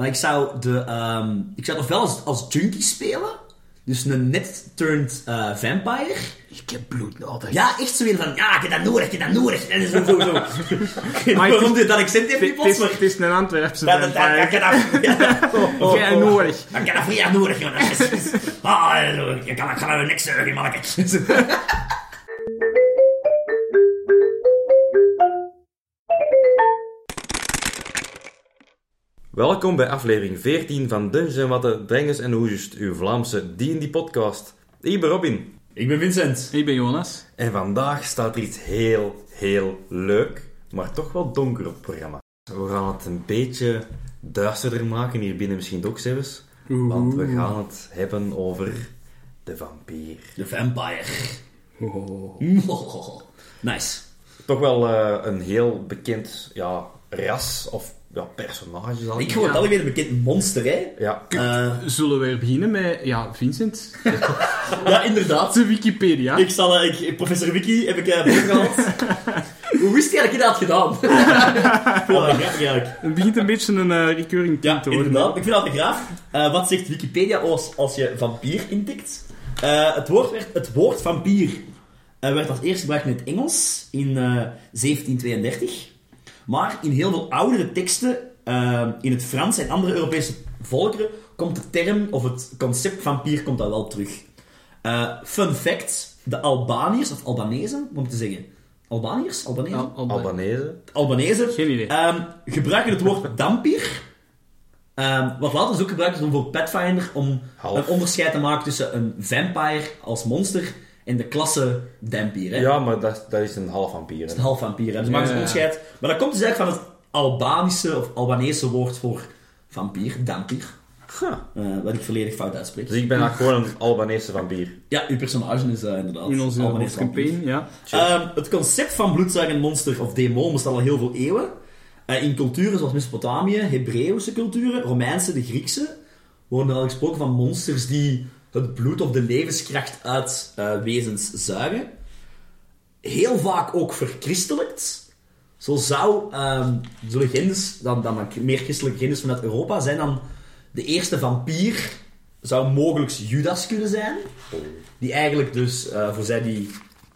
Maar ik zou de... ehm, ik zou het ofwel als, als junkie spelen. Dus een net-turned eh, vampire. Ik heb bloed nodig. Ja, echt zo weer van... Ja, ik heb dat nodig, ik heb dat nodig. En zo, zo, zo. Waarom dit dat accent heeft niet plots, maar... het is een Antwerpse Ja, dat, dat, vampire. ik heb dat... Ja. Oh, oh, oh. nodig. Ik heb dat voor jou nodig, is- Ah, ik kan, er niks zeggen, manneke. Welkom bij aflevering 14 van Dungeons Watten, Drengens en Hoesjes, uw Vlaamse D&D-podcast. Ik ben Robin. Ik ben Vincent. Ik ben Jonas. En vandaag staat er iets heel, heel leuk, maar toch wel donker op het programma. We gaan het een beetje duisterder maken, hier binnen misschien ook zelfs. Want we gaan het hebben over de vampier. De vampire. Oh. Nice. Toch wel eh, een heel bekend ja, ras of ja, personage. Zal Ik word Ja. alweer een bekend monster, hè. Ja, Eh, Zullen we weer beginnen met... Ja, Vincent. ja, inderdaad. De Wikipedia. Ik zal... eh, ik, professor Wiki heb ik uh, gehaald. Hoe wist hij dat je dat had gedaan? ja, grappig eigenlijk. Het begint een beetje een eh, recurring Ja, te worden. inderdaad. Ik vind dat graaf. Eh, wat zegt Wikipedia als, als je vampier intikt? Eh, het, woord werd, het woord vampier eh, werd als eerst gebruikt in het Engels in eh, 1732. Maar in heel veel oudere teksten, eh, in het Frans en andere Europese volkeren, komt de term of het concept vampier komt dat wel terug. Eh, fun fact, de Albaniërs, of Albanese, hoe moet ik te zeggen? Albaniërs? Albanese? Al- al- Albanese. Albanese Geen idee. ehm, gebruiken het woord dampier. ehm, wat later is ook gebruikt is om voor Pathfinder om Half. een onderscheid te maken tussen een vampire als monster en de klasse dampier. Hè? Ja, maar dat, dat is een half vampier. Dat is een half vampier. Hè? Dus Ja, een ja. onderscheid. Maar dat komt dus eigenlijk van het Albanische of Albanese woord voor vampier, dampier. Huh. Eh, wat ik volledig fout uitspreek. Dus ik ben eigenlijk gewoon een Albanese vampier. Ja, uw personage is eh, inderdaad In onze Albanese hoofdcampagne, ja. Ehm, het concept van bloedzuigend monster of demon bestaat al heel veel eeuwen. Eh, in culturen zoals Mesopotamië, Hebreeuwse culturen, Romeinse, de Griekse, worden er al gesproken van monsters die het bloed of de levenskracht uit eh, wezens zuigen. Heel vaak ook verchristelijkt. Zo zou ehm, de legendes, dan, dan meer christelijke legendes vanuit Europa, zijn dan de eerste vampier zou mogelijk Judas kunnen zijn. Die eigenlijk dus, eh, voor zij die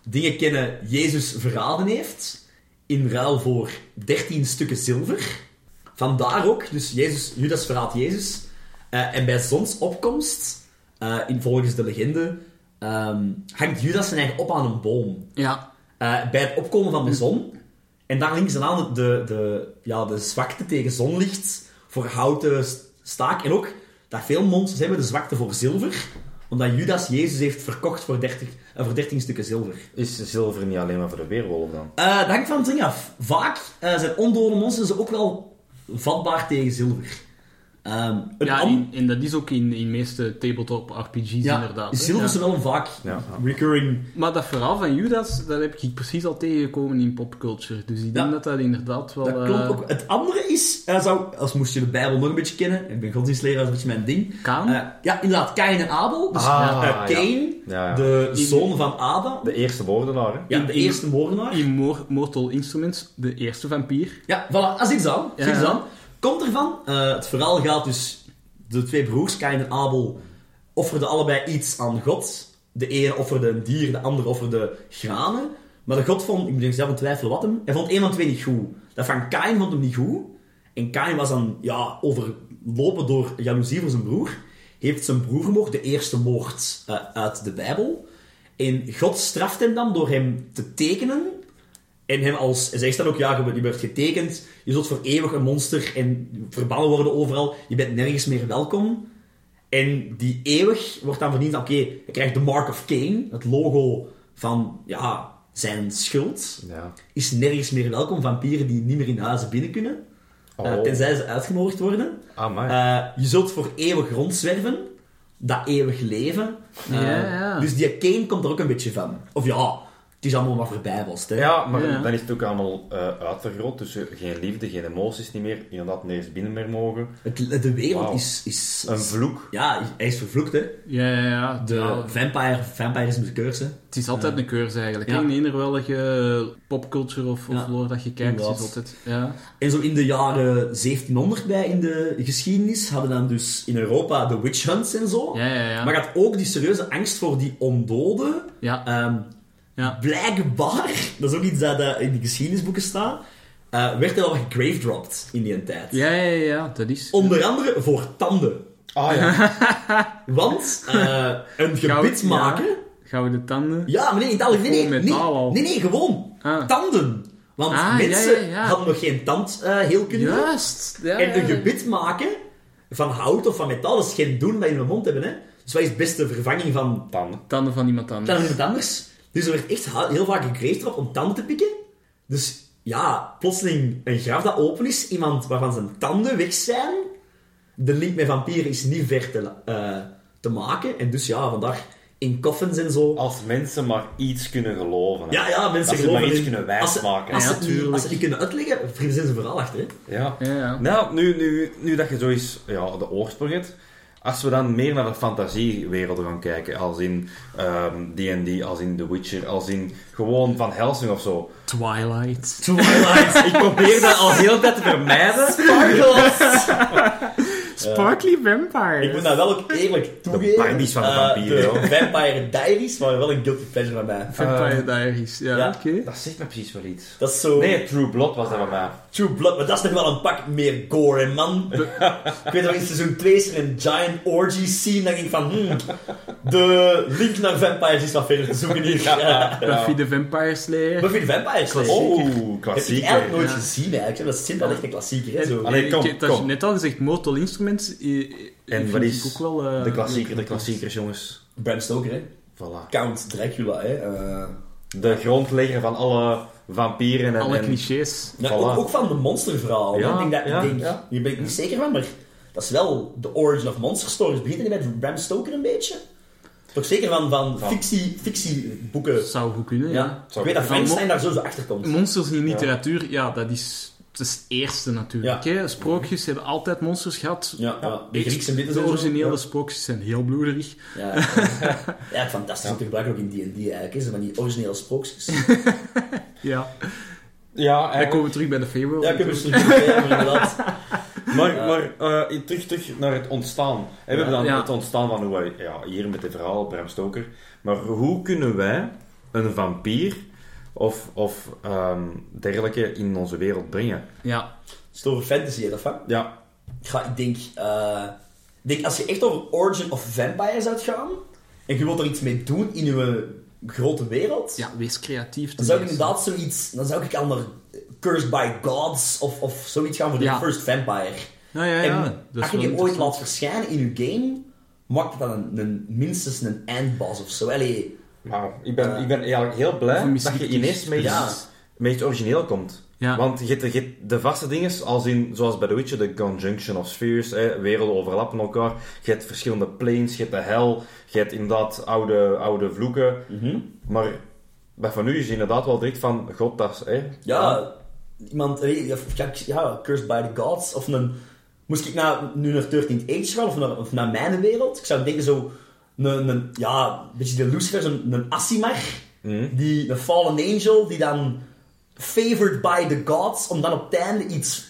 dingen kennen, Jezus verraden heeft. In ruil voor 13 stukken zilver. Vandaar ook, dus Jezus, Judas verraadt Jezus. Eh, en bij zonsopkomst, eh, in, volgens de legende, ehm, hangt Judas zijn eigen op aan een boom. Ja. Eh, bij het opkomen van de zon. En daar links en aan de, de, ja, de zwakte tegen zonlicht voor houten st- staak. En ook dat veel monsters hebben de zwakte voor zilver. Omdat Judas Jezus heeft verkocht voor 30, eh, voor 13 stukken zilver. Is zilver niet alleen maar voor de weerwolf dan? Eh, dat hangt van het ding af. Vaak eh, zijn ondode monsters ook wel vatbaar tegen zilver. Ehm, een Ja, en, dat is ook in in tabletop tabletop RPG's ja, inderdaad. hè. zilver is Ja. wel een vaak Ja. recurring... Maar dat verhaal van Judas, dat heb ik precies al tegengekomen in popculture. Dus ik denk dat dat inderdaad wel... Dat klopt eh, ook. Het andere is, eh, zou, als moest je de Bijbel nog een beetje kennen, ik ben godsdienstleraar, dat is een beetje mijn ding. Kaan? Eh, ja, inderdaad, Kain en Abel. Dus Ah, ja. Cain, Ja, ja. de In- zoon van Adam. De eerste moordenaar, ja, de in- eerste moordenaar. in Mor- Mortal Instruments, de eerste vampier. Ja, voilà, als iets iets aan. Komt ervan. eh, het verhaal gaat dus... De twee broers, Kain en Abel, offerden allebei iets aan God. De ene offerde een dier, de andere offerde granen. Maar God vond... Ik moet zelf aan twijfelen wat hem... Hij vond een van twee niet goed. Dat van Kain vond hem niet goed. En Kain was dan ja, overlopen door jaloezie voor zijn broer. Heeft zijn broer vermoord, de eerste moord eh, uit de Bijbel. En God straft hem dan door hem te tekenen en hem als, hij zegt dan ook, ja, je werd getekend, je zult voor eeuwig een monster en verbannen worden overal, je bent nergens meer welkom. En die eeuwig wordt dan verdiend, oké, je krijgt de Mark of Cain, het logo van, ja, zijn schuld. Ja. Is nergens meer welkom, vampieren die niet meer in huizen binnen kunnen, eh, Oh. tenzij ze uitgenodigd worden. Ah, maar. Eh, je zult voor eeuwig rondzwerven, dat eeuwig leven. Eh, Ja, ja. Dus die Cain komt er ook een beetje van. Of ja, het is allemaal wat voorbij was. Hè. Ja, maar Ja. dan is het ook allemaal eh uitvergroot. Dus eh, geen liefde, geen emoties niet meer. Inderdaad, nergens binnen meer mogen. Het, de wereld is, is, Een vloek. Ja, hij is vervloekt, hè. Ja, ja, ja. De Ja, vampire, vampirisme is een curse. Het is altijd een cursus eigenlijk. Ja. In welke popculture of, of Ja. lore dat je kijkt, is altijd... Ja. En zo in de jaren 1700 bij in de geschiedenis hadden dan dus in Europa de witch hunts en zo. Ja, ja, ja. Maar je had ook die serieuze angst voor die ondoden. Ja, Ehm, ja. blijkbaar, dat is ook iets dat eh, in de geschiedenisboeken staat, eh, werd er al grave dropped in die tijd. Ja, ja, ja, ja, dat is... Onder andere voor tanden. Ah ja. Want eh, een gebit ja. maken... Gouden tanden. Ja, maar nee, het algemeen. Nee, Gewoon nee, nee, nee, gewoon Ah. tanden. Want Ah, ja, mensen ja, ja. hadden nog geen tandheelkunde. Juist. Ja, en een ja. gebit maken van hout of van metaal, dat is geen doen wat je in de mond hebben. Hè. Dus wat is de beste vervanging van Tanden. Tanden van iemand anders. dan iemand anders? Dus er werd echt heel vaak gegraveerd op om tanden te pikken. Dus ja, plotseling een graf dat open is, iemand waarvan zijn tanden weg zijn. De link met vampieren is niet ver te, eh, te maken. En dus ja, vandaag in coffins en zo. Als mensen maar iets kunnen geloven. hè. Ja, ja, mensen Als ze geloven maar iets in- kunnen als ze- wijsmaken. Als, Ja, ze als ze niet kunnen uitleggen, verzinnen ze verhaal achter. Hè? Ja. Ja, ja. Nou, nu, nu, nu dat je zo eens ja, de oorsprong hebt, als we dan meer naar de fantasiewerelden gaan kijken, als in ehm, D&D, als in The Witcher, als in gewoon Van Helsing of zo. Twilight. Twilight. Ik probeer dat al heel tijd te vermijden. Sparkly Vampire. Ik moet dat wel ook eerlijk toegeven. Barbies van de Eh, vampieren, de hoor. Vampire Diaries waren wel een guilty pleasure van mij. Vampire Eh, Diaries. Ja, ja. oké. Dat zegt me precies wel iets. Dat is zo... Nee, True Blood was dat bij mij. True Blood, maar dat is nog wel een pak meer gore, man. ik weet nog in seizoen 2 is er een giant orgy scene, dan denk ik van, hmm, de link naar vampires is wat verder te zoeken hier. Ja. Buffy the Vampire Slayer. Buffy the Vampire Slayer. Oh, Heb ik klassieker. eigenlijk nooit Ja. gezien, eigenlijk. Dat is simpel echt een klassieker, hè, zo. Allee, kom, ik heb dat kom. net al gezegd, Mortal Instruments. Eh, En wat is ook wel, eh, de klassieker, de klassiekers, jongens. Bram Stoker, hè. Voilà. Count Dracula, hè. eh. De grondlegger van alle vampieren en... Alle en- clichés. Ja, Voilà. ook, ook van de monsterverhaal. Ja, ik denk dat, ik denk, ja. Hier ben ik niet zeker van, maar dat is wel de origin of monster stories. Begint het niet met Bram Stoker een beetje? Toch zeker van, van Van- fictie, fictieboeken. Dat zou goed kunnen, ja. Ja. Zou Ik weet dat. Frankenstein daar sowieso achter komt. Monsters in literatuur, ja, dat is, dat is het eerste natuurlijk. Hè? Sprookjes hebben altijd monsters gehad. Ja, ja. de Griekse mythes de originele Ja. sprookjes zijn heel bloederig. Ja, ja. ja, fantastisch om te gebruiken ook in D&D eigenlijk. Zo van die originele sprookjes. Ja. Ja, Dan komen we terug bij de Feywild. Ja, ik heb er zo'n idee, maar inderdaad. Maar, Ja. maar eh, terug, terug naar het ontstaan. We hebben dan Ja. het ontstaan van hoe wij, ja, hier met het verhaal, Bram Stoker. Maar hoe kunnen wij een vampier of, of ehm, dergelijke in onze wereld brengen? Ja. Het is over fantasy, hè, dat van? Ja, Ja, ik denk, eh, ik denk als je echt over Origin of Vampire zou gaan, en je wilt er iets mee doen in je grote wereld, ja, wees creatief. dan zou ik inderdaad zoiets, dan zou ik al naar Cursed by Gods of, of zoiets gaan voor de Ja. First Vampire. Ja, ja, ja. en Dat als je die ooit laat verschijnen in je game, maakt het dan een, een, minstens een endboss of zo. Allee, maar ik ben, ik ben eigenlijk heel blij dat je ineens met iets, Ja. met iets origineel komt. Ja. Want je hebt, je hebt de vaste dingen, als in, zoals bij The Witcher, de conjunction of spheres, hè, werelden overlappen elkaar. Je hebt verschillende planes, je hebt de hel, je hebt inderdaad oude, oude vloeken. Maar bij van nu is inderdaad wel direct van, god, dat is... Hè, ja, iemand, ja, ja, Cursed by the Gods, of een, moest ik nou, nu naar 13th Age gaan, of naar, of naar mijn wereld? Ik zou denken zo, een, een ja, een beetje de Lucifer, een, een Asimar, Mhm. die, een fallen angel, die dan favored by the gods, om dan op het einde iets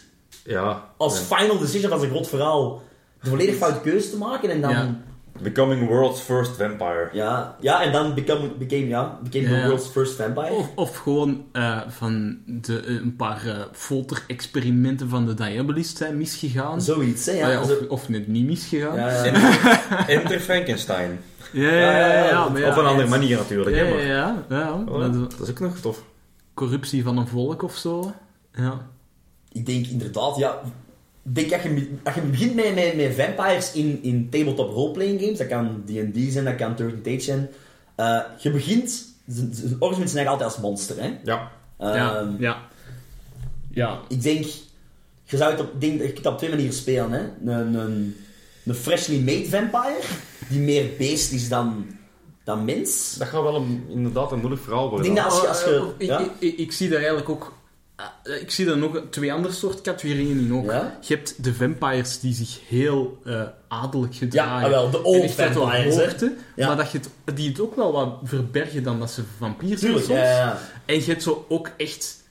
Ja. als ja. final decision van zijn groot verhaal de volledig foute keuze te maken en dan... Ja. Ja. Becoming world's first vampire. Ja, en dan become, became, ja, became Ja. the world's first vampire. Of, of gewoon eh, van de, eh, een paar eh folter-experimenten van de Diabolist zijn misgegaan. Zoiets, hè. Ah Ja, ja, of, Zo- of net niet misgegaan. ja, ja. Enter, Enter Frankenstein. Ja, ja, ja. ja, ja, ja, Op een andere het- manier natuurlijk, Ja, hè, ja, maar... ja. ja, Oh, dat is ook nog tof. corruptie van een volk of zo. Ja. Ik denk inderdaad, ja... Denk, als je, als je begint met, met, met vampires in, in tabletop roleplaying games, dat kan D&D zijn, dat kan 13 Age zijn, eh, je begint... Zijn zijn origins zijn eigenlijk altijd als monster, hè. Ja. ja, Ehm, ja. Ja. Ik denk... Je zou het op, denk, je kunt het op twee manieren spelen, hè. Een, een, een freshly made vampire, die meer beest is dan dat mens... Dat gaat wel een, inderdaad een moeilijk verhaal Ik worden. denk dat als je... Als eh, je ik, ja? ik, ik, ik zie daar eigenlijk ook... eh, ik zie daar nog twee andere soort categorieën in ook. Ja? Je hebt de vampires die zich heel eh adellijk Ja, gedragen. ah, wel, de En old vampires, hoogte, Ja. Maar dat je het, die het ook wel wat verbergen dan dat ze vampier zijn Tuurlijk, soms. ja, ja, ja. En je hebt zo ook echt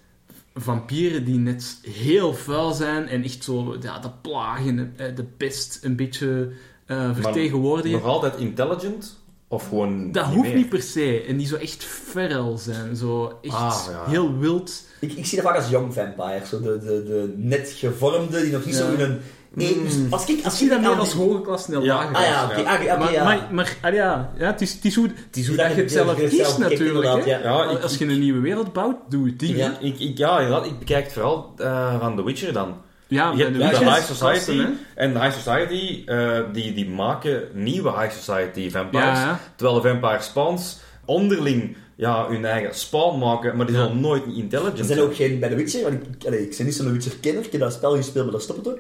vampieren die net heel vuil zijn en echt zo ja, de plagen, eh, de pest een beetje eh, vertegenwoordigen. Nog altijd intelligent? Of gewoon Dat niet hoeft meer? niet per se. En die zo echt feral zijn. Zo echt Ah, ja. heel wild. Ik, ik zie dat vaak als young vampires. Zo de, de, de net gevormde, die nog niet zo in een... Nee, dus als ik... Ik Als zie dat ik meer als hoge klas en heel Ja. lage Ah ja, oké. ah, Maar, ja. maar, maar ah, ja, ja, het is, het is hoe, het is hoe Dat je het zelf kiest natuurlijk. ja. Ja, ik- Als je een nieuwe wereld bouwt, doe het die. Ja. Ik, ik, ja, inderdaad. Ik bekijk het vooral eh, van The Witcher dan. Ja, Je hebt de High Society. En de High Society, eh, die, die maken nieuwe High Society vampires. Ja, ja. Terwijl de vampire spawns onderling ja, hun eigen spawn maken, maar die Ja. zullen nooit intelligent Er zijn ook geen bij The Witcher, want ik, allee, ik ben niet zo'n Witcher-kenner, ik heb dat spel gespeeld, maar dat stopt het ook.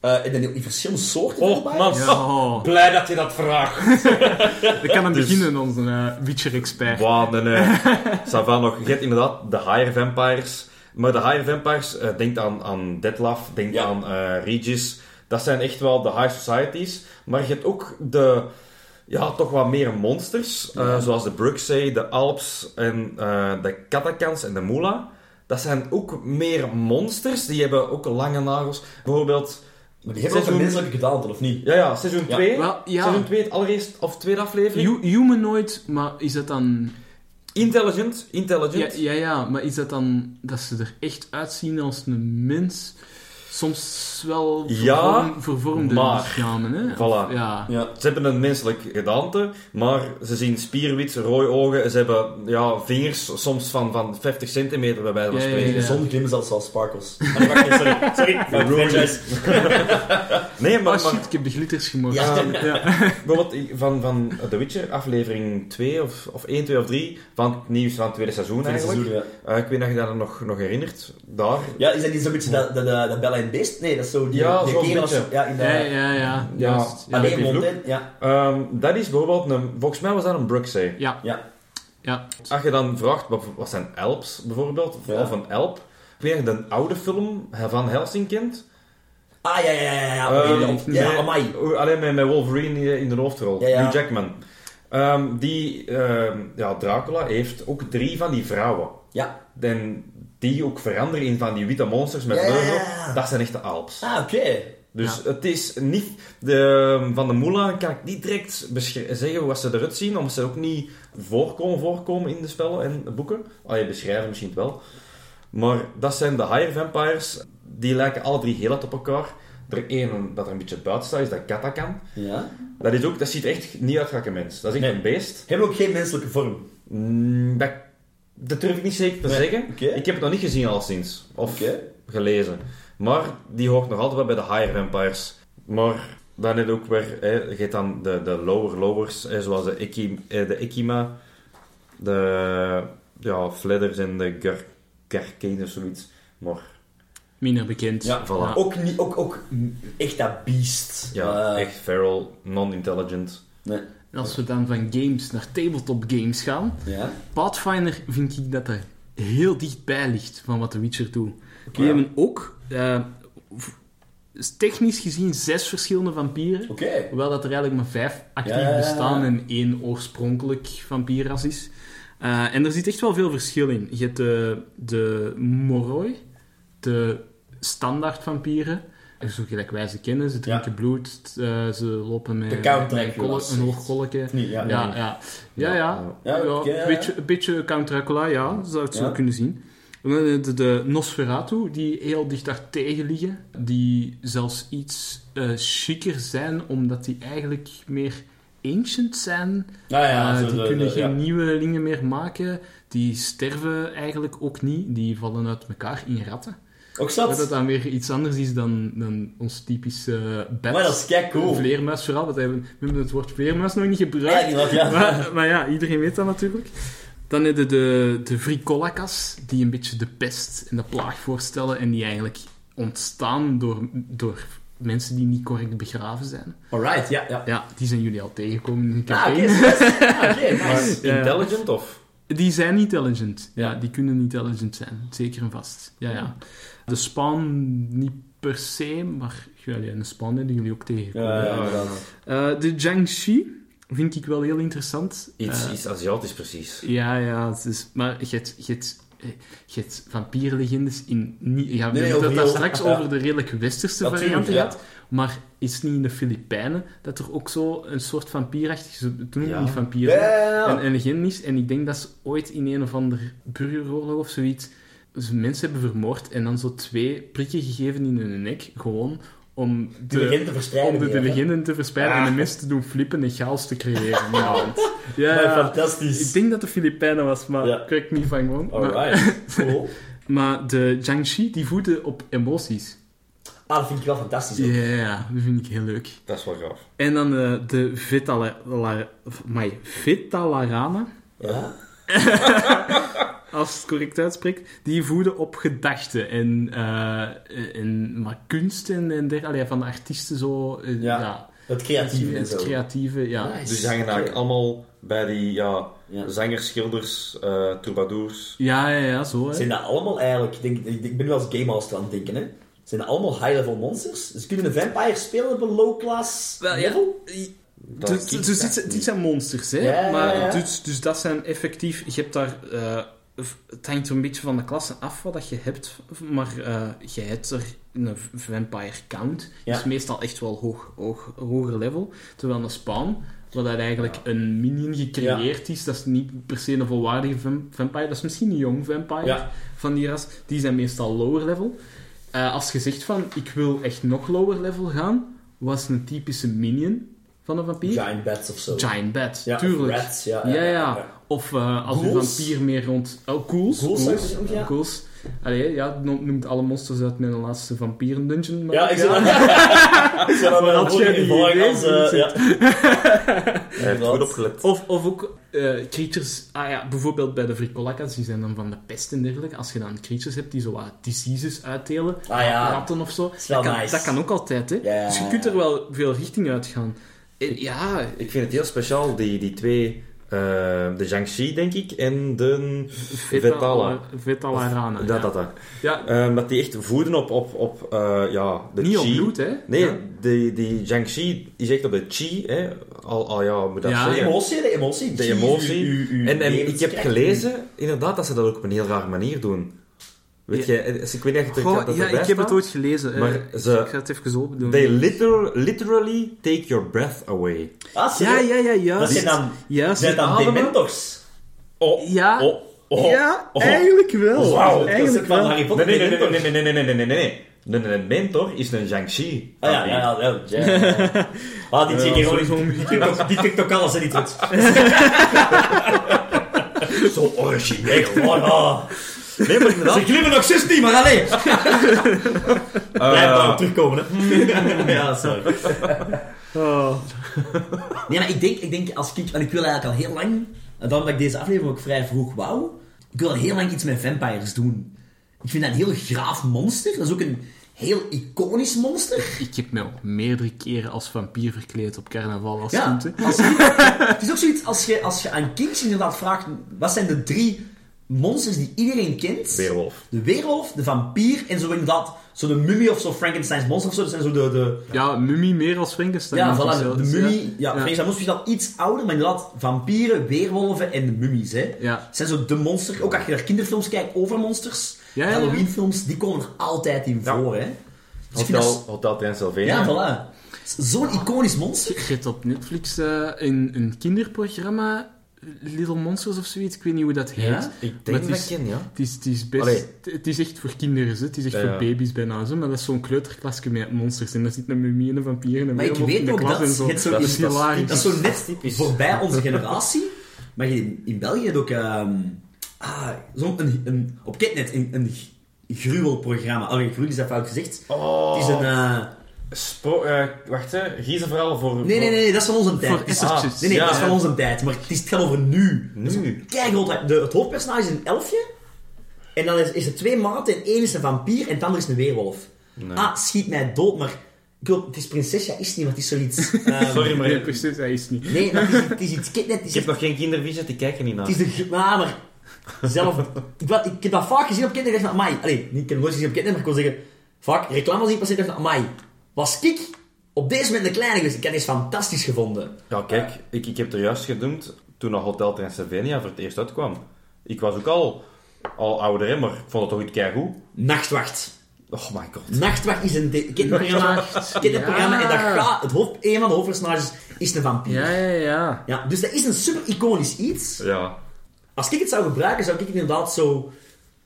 Eh, en dan ook die verschillende soorten Oh, man. Ja, oh. Blij dat je dat vraagt. We kan hem Dus- beginnen, onze eh, Witcher-expert. Wow, nee, nee. Ça va nog. Je hebt inderdaad de higher vampires. Maar de higher vampires, eh, denk aan, aan Detlaf, denk Ja. aan eh, Regis. Dat zijn echt wel de high societies. Maar je hebt ook de, ja, toch wat meer monsters. eh, Ja. zoals de Bruxey, de Alps en eh, de Katakans en de Mula. Dat zijn ook meer monsters. Die hebben ook lange nagels. Bijvoorbeeld, Maar die hebben ook een Seizoen- menselijke gedaante, of niet? ja, ja, seizoen Ja. 2. Wel, ja. Seizoen 2, het allereerst, of tweede aflevering. Hu- Humanoid, maar is dat dan... Intelligent, Ja, intelligent. ja, ja, maar is dat dan dat ze er echt uitzien als een mens? Soms wel Ja, vervorm- vervormde maar- lichamen, hè? Voilà. Of- ja. Ja. Ze hebben een menselijk gedaante, maar ze zien spierwit, rooi ogen. Ze hebben ja, vingers soms van, van 50 centimeter, bij wijze van Ja, ja, spreken. ja. De zon glimmen zelfs als sparkles. Ah, sorry. Sorry, franchise. Nee, maar, Oh maar shit, ik heb de glitters gemoord. Ja. ja. bijvoorbeeld van, van The Witcher, aflevering 2 of, of 1, 2 of 3, van het nieuws van het tweede seizoen Tweede eigenlijk. seizoen, ja. Eh, ik weet niet of je dat nog, nog herinnert. Daar. Ja, is dat niet zo'n beetje dat, dat, dat, dat Bella en Beest? Nee, dat is zo die, Ja, die als- beetje. Ja, in de... Ja, ja, ja. Ja. Juist. Ja, Alleen- mond? Ja. Ehm, dat is bijvoorbeeld een, volgens mij was dat een Bruxey. ja. Ja. ja. Als je dan vraagt, wat, wat zijn Alps bijvoorbeeld, Ja. of een Elp. Je de oude film van Helsing kent. Ah, ja, ja, ja, ja. ja. Ehm, ja, amai. Alleen met, met Wolverine in- de hoofdrol. Ja, ja. Hugh Jackman. Ehm, die, ehm, ja, Dracula heeft ook drie van die vrouwen. Ja. En die ook veranderen in van die witte monsters met Ja. Dat zijn echt de Alps. Ah, oké. Dus het is niet... De, van de Moula kan ik niet direct zeggen hoe ze eruit zien, omdat ze ook niet voorkomen, voorkomen in de spellen en boeken. Al je beschrijven misschien wel. Maar dat zijn de higher vampires. Die lijken alle drie heel op elkaar. Er één dat er een beetje buiten staat, is dat Katakan. Ja. Dat, is ook, dat ziet echt niet uit als een mens. Dat is echt Nee. een beest. Hebben ook geen menselijke vorm. Mm, dat, dat durf ik niet zeker te Nee. zeggen. Ik heb het nog niet gezien al sinds. Of gelezen. Maar die hoort nog altijd wel bij de higher vampires. Maar dan heb je ook weer... Hè, je hebt dan de, de lower lowers, hè, zoals de, Eki, eh, de Ekima, de ja, Fladders en de Gar of zoiets. Maar Minder bekend. Ja, voilà. Ook, niet, ook, ook echt dat beest. ja, Eh, echt feral, non-intelligent. Nee. En als we dan van games naar tabletop games gaan, Ja. Pathfinder vind ik dat er heel dichtbij ligt van wat The Witcher doet. Oké. We hebben ook, eh, technisch gezien, zes verschillende vampieren. Hoewel dat er eigenlijk maar vijf actief Ja, ja, bestaan en één oorspronkelijk vampierras is. Eh, en er zit echt wel veel verschil in. Je hebt de, de Moroi, de standaard vampieren. Zo gelijk wij ze kennen. Ze drinken bloed, eh, ze lopen met, met een, kolk- hoog kolkje. Ja. Ja, ja. Ja, ja. Ja, ja, een, beetje, beetje Count Dracula, ja. Zou het zo kunnen zien. De, de Nosferatu, die heel dicht daar tegen liggen. Die zelfs iets chiquer zijn, omdat die eigenlijk meer ancient zijn. Ah, ja, Eh, die de- kunnen geen ja. nieuwelingen meer maken. Die sterven eigenlijk ook niet. Die vallen uit elkaar in ratten. Ook dat zat. dan weer iets anders is dan, dan ons typische bed. Maar dat is cool. Vleermuis vooral. Want we hebben, we hebben het woord vleermuis nog niet gebruikt. Ja, ja. Maar, maar ja, iedereen weet dat natuurlijk. Dan heb je de, de Vricolakas, die een beetje de pest en de plaag voorstellen en die eigenlijk ontstaan door, door mensen die niet correct begraven zijn. Alright, ja, ja. Ja, die zijn jullie al tegengekomen in Ah, oké, campaign. yes. Ah, oké, nice. Ja. intelligent of? Die zijn intelligent. Ja, Ja. die kunnen intelligent zijn. Zeker en vast. Ja, ja. De spawn niet per se, maar ja, een spawn hebben jullie ook tegengekomen. Ja, ja, Ja, inderdaad. Eh, de Jiangxi vind ik wel heel interessant. Iets, Eh, iets Aziatisch precies. Ja, ja, het is, maar je hebt, je hebt, eh, je hebt vampierlegendes in... Niet, ja, we Nee, hebben het over daar straks ja. over de redelijk westerse varianten ja. gehad. Maar is het niet in de Filipijnen dat er ook zo een soort vampierachtig... Toen Ja. niet vampier, en, en legende is. En ik denk dat ze ooit in een of ander burgeroorlog of zoiets ze mensen hebben vermoord en dan zo twee prikken gegeven in hun nek, gewoon om De legende te verspreiden. om de, legenden te verspreiden en de mensen te doen flippen en chaos te creëren. Ja, ja, Maar ja. fantastisch. Ik denk dat de Filipijnen was, maar Ja. me if I'm wrong. Maar, Alright, cool. maar de Jiangxi, die voeden op emoties. Ah, dat vind ik wel fantastisch. Ja, ook. ja, dat vind ik heel leuk. Dat is wel gaaf. En dan eh, de Vitala, Vitalarana, Ja? als het correct uitspreekt, die voeden op gedachten en, eh, en maar kunst en, en dergelijke, van de artiesten zo. eh, Ja. ja. Het creatieve het creatieve, ja. Nice. Dus die hangen eigenlijk allemaal bij die ja, Ja. zangers, schilders, eh troubadours. Ja, ja, ja, zo. Hè. Zijn dat allemaal eigenlijk... Ik, denk, ik, ben nu als Game Master aan het denken, hè. Zijn dat allemaal high-level monsters? Dus kunnen een vampire spelen op een low-class Wel, ja. level? Dat Dus, kiest dus dat dit, niet. dit zijn monsters, hè? Ja, ja, maar ja. Dus, dus dat zijn effectief. Je hebt daar. eh, het hangt er een beetje van de klasse af wat dat je hebt, maar eh, je hebt er een vampire count. Ja. is meestal echt wel hoog, hoog, hoger level. Terwijl een spawn, waar dat eigenlijk een minion gecreëerd is, dat is niet per se een volwaardige vam- vampire, dat is misschien een jong vampire van die ras, die zijn meestal lower level. Eh, als je zegt van, ik wil echt nog lower level gaan, was een typische minion van een vampier? Giant bats of zo. Giant bat, Ja, of tuurlijk. rats, ja. ja, ja, Of eh, als een vampier meer rond... Oh, ghouls. Ghouls, zeggen, ja. ghouls. Allee, ja, no- noemt alle monsters uit mijn laatste vampieren dungeon. maar- Ja, ik jij die volgen idee als... eh, gezet? ja. Hij goed opgelet. Of, of ook eh, creatures... Ah ja, bijvoorbeeld bij de Vrikolakas, die zijn dan van de pest en dergelijke. Als je dan creatures hebt die zo wat diseases uitdelen, Ah ja. ratten of zo, dat, kan, nice. dat kan ook altijd, hè. Dus je kunt er wel veel richting uitgaan. En ja, Ik vind het heel speciaal, die, die twee... eh, de Jiangxi, denk ik, en de Vetala. Vetalarana. Dat, ja. dat, dat. Ja, Ehm, dat die echt voeden op, op, op eh, ja, de niet chi. op bloed, hè. Nee, Ja. die, die Jiangxi is echt op de chi, hè. Al, al ja, moet dat Ja, De emotie, de emotie. De emotie. En, en ik heb gelezen, inderdaad, dat ze dat ook op een heel rare manier doen. Weet Ja. je, ik weet niet of je Goh, dat ja, ik heb het ooit gelezen. eh, Maar ik ze- ga het even open doen. They liter, literally take your breath away. Ah, ja, ja, ja, Dat juist. zijn dan, juist. zijn dan dementors. Oh, Ja. oh, oh. ja, oh. eigenlijk wel. Wauw, dat is eigenlijk wel. Harry Nee, Potter. nee, nee, nee, dementors. nee, nee, nee, nee, nee, nee, nee. De, de mentor is een Jiangxi. Ah ja, ja, ja. ja, ja. Ah, die Ja, chick gewoon... Die kijkt ook- Die alles en niet het. Zo origineel. Nee, maar Ze inderdaad. klimmen nog 16, maar alleen. Blijf eh, daarop terugkomen, hè. ja, sorry. Oh. Nee, maar ik denk, ik denk als kind... En ik wil eigenlijk al heel lang... En daarom dat ik deze aflevering ook vrij vroeg wou. Ik wil al heel lang iets met vampires doen. Ik vind dat een heel graaf monster. Dat is ook een heel iconisch monster. Ik heb me ook meerdere keren als vampier verkleed op carnaval als Ja, kind. als het is ook zoiets, als je, als je aan kindjes inderdaad vraagt, wat zijn de drie monsters die iedereen kent? Weerwolf. De weerwolf, de vampier en zo inderdaad, zo de mummie of zo Frankenstein's monster of zo. Dat zijn zo de... de Ja, mummie meer als Frankenstein. ja, ik voilà, de, de mummie. Ja, Ja. Frankenstein monster is wel iets ouder, maar inderdaad, vampieren, weerwolven en de mummies, hè. Ja. zijn zo de monsters. Ook als je naar kinderfilms kijkt over monsters, Ja, ja, ja. Halloween-films, die komen er altijd in Ja. voor, hè. Dus ik Hotel, dat- Hotel Transylvania. Ja, voilà. Zo'n iconisch monster. Je hebt op Netflix eh, een, een kinderprogramma, Little Monsters of zoiets. Ik weet niet hoe dat heet. Ja? Ik denk het dat is- ken, ja. Het is, het is best... Allee. Het is echt voor kinderen, het is echt Ja, voor baby's bijna, zo, maar dat is zo'n kleuterklasje met monsters. En daar zit een mummie en een vampier en een Maar ik weet ook dat zo. je hebt zo dat is dat is hilarisch. Dat is zo net typisch. voorbij onze generatie. Maar in, in België ook... ehm ah, zo'n een, een, op Ketnet een, een gruwelprogramma. Oh, gruwel is dat fout gezegd. Oh, Het is een... eh, Spro eh, wacht, hè. Giezen vooral voor... nee, nee, nee, nee, dat is van onze tijd. Voor nee, nee, Ja, dat is van onze tijd. Maar het, is, het gaat over nu. Nu. Kijk, de, het hoofdpersonage is een elfje. En dan is, is er twee maten en één is een vampier en het andere is een weerwolf. Nee. Ah, schiet mij dood, maar Ik wil, het is prinsesja, is niet, want het is zoiets... Sorry, maar Nee, ik precies, hij is niet. Nee, maar het is, het is iets... Net, het is, heb nog geen kindervisie, die kijken niet naar. het is de... Maar, maar zelf... ik, wat- ik heb dat vaak gezien op kinderen en dacht van, amai. Allee, niet, ik heb het nooit gezien op kinderen, maar ik wil zeggen... Vaak reclame zien passeren en dacht amai. Was ik op deze moment een kleine geweest? Ik heb deze fantastisch gevonden. Ja, kijk, ik, ik heb er juist gedoemd toen nog Hotel Transylvania voor het eerst uitkwam. Ik was ook al, al ouder, hè, maar ik vond het toch iets keigoed. Nachtwacht. Oh my god. Nachtwacht is een de- kinderprogramma. kinderprogramma en dat gaat... Het hoofd, een van de hoofdpersonages is een vampier. Ja, ja, ja. Ja, dus dat is een super iconisch iets. Ja. Als ik het zou gebruiken, zou ik inderdaad zo...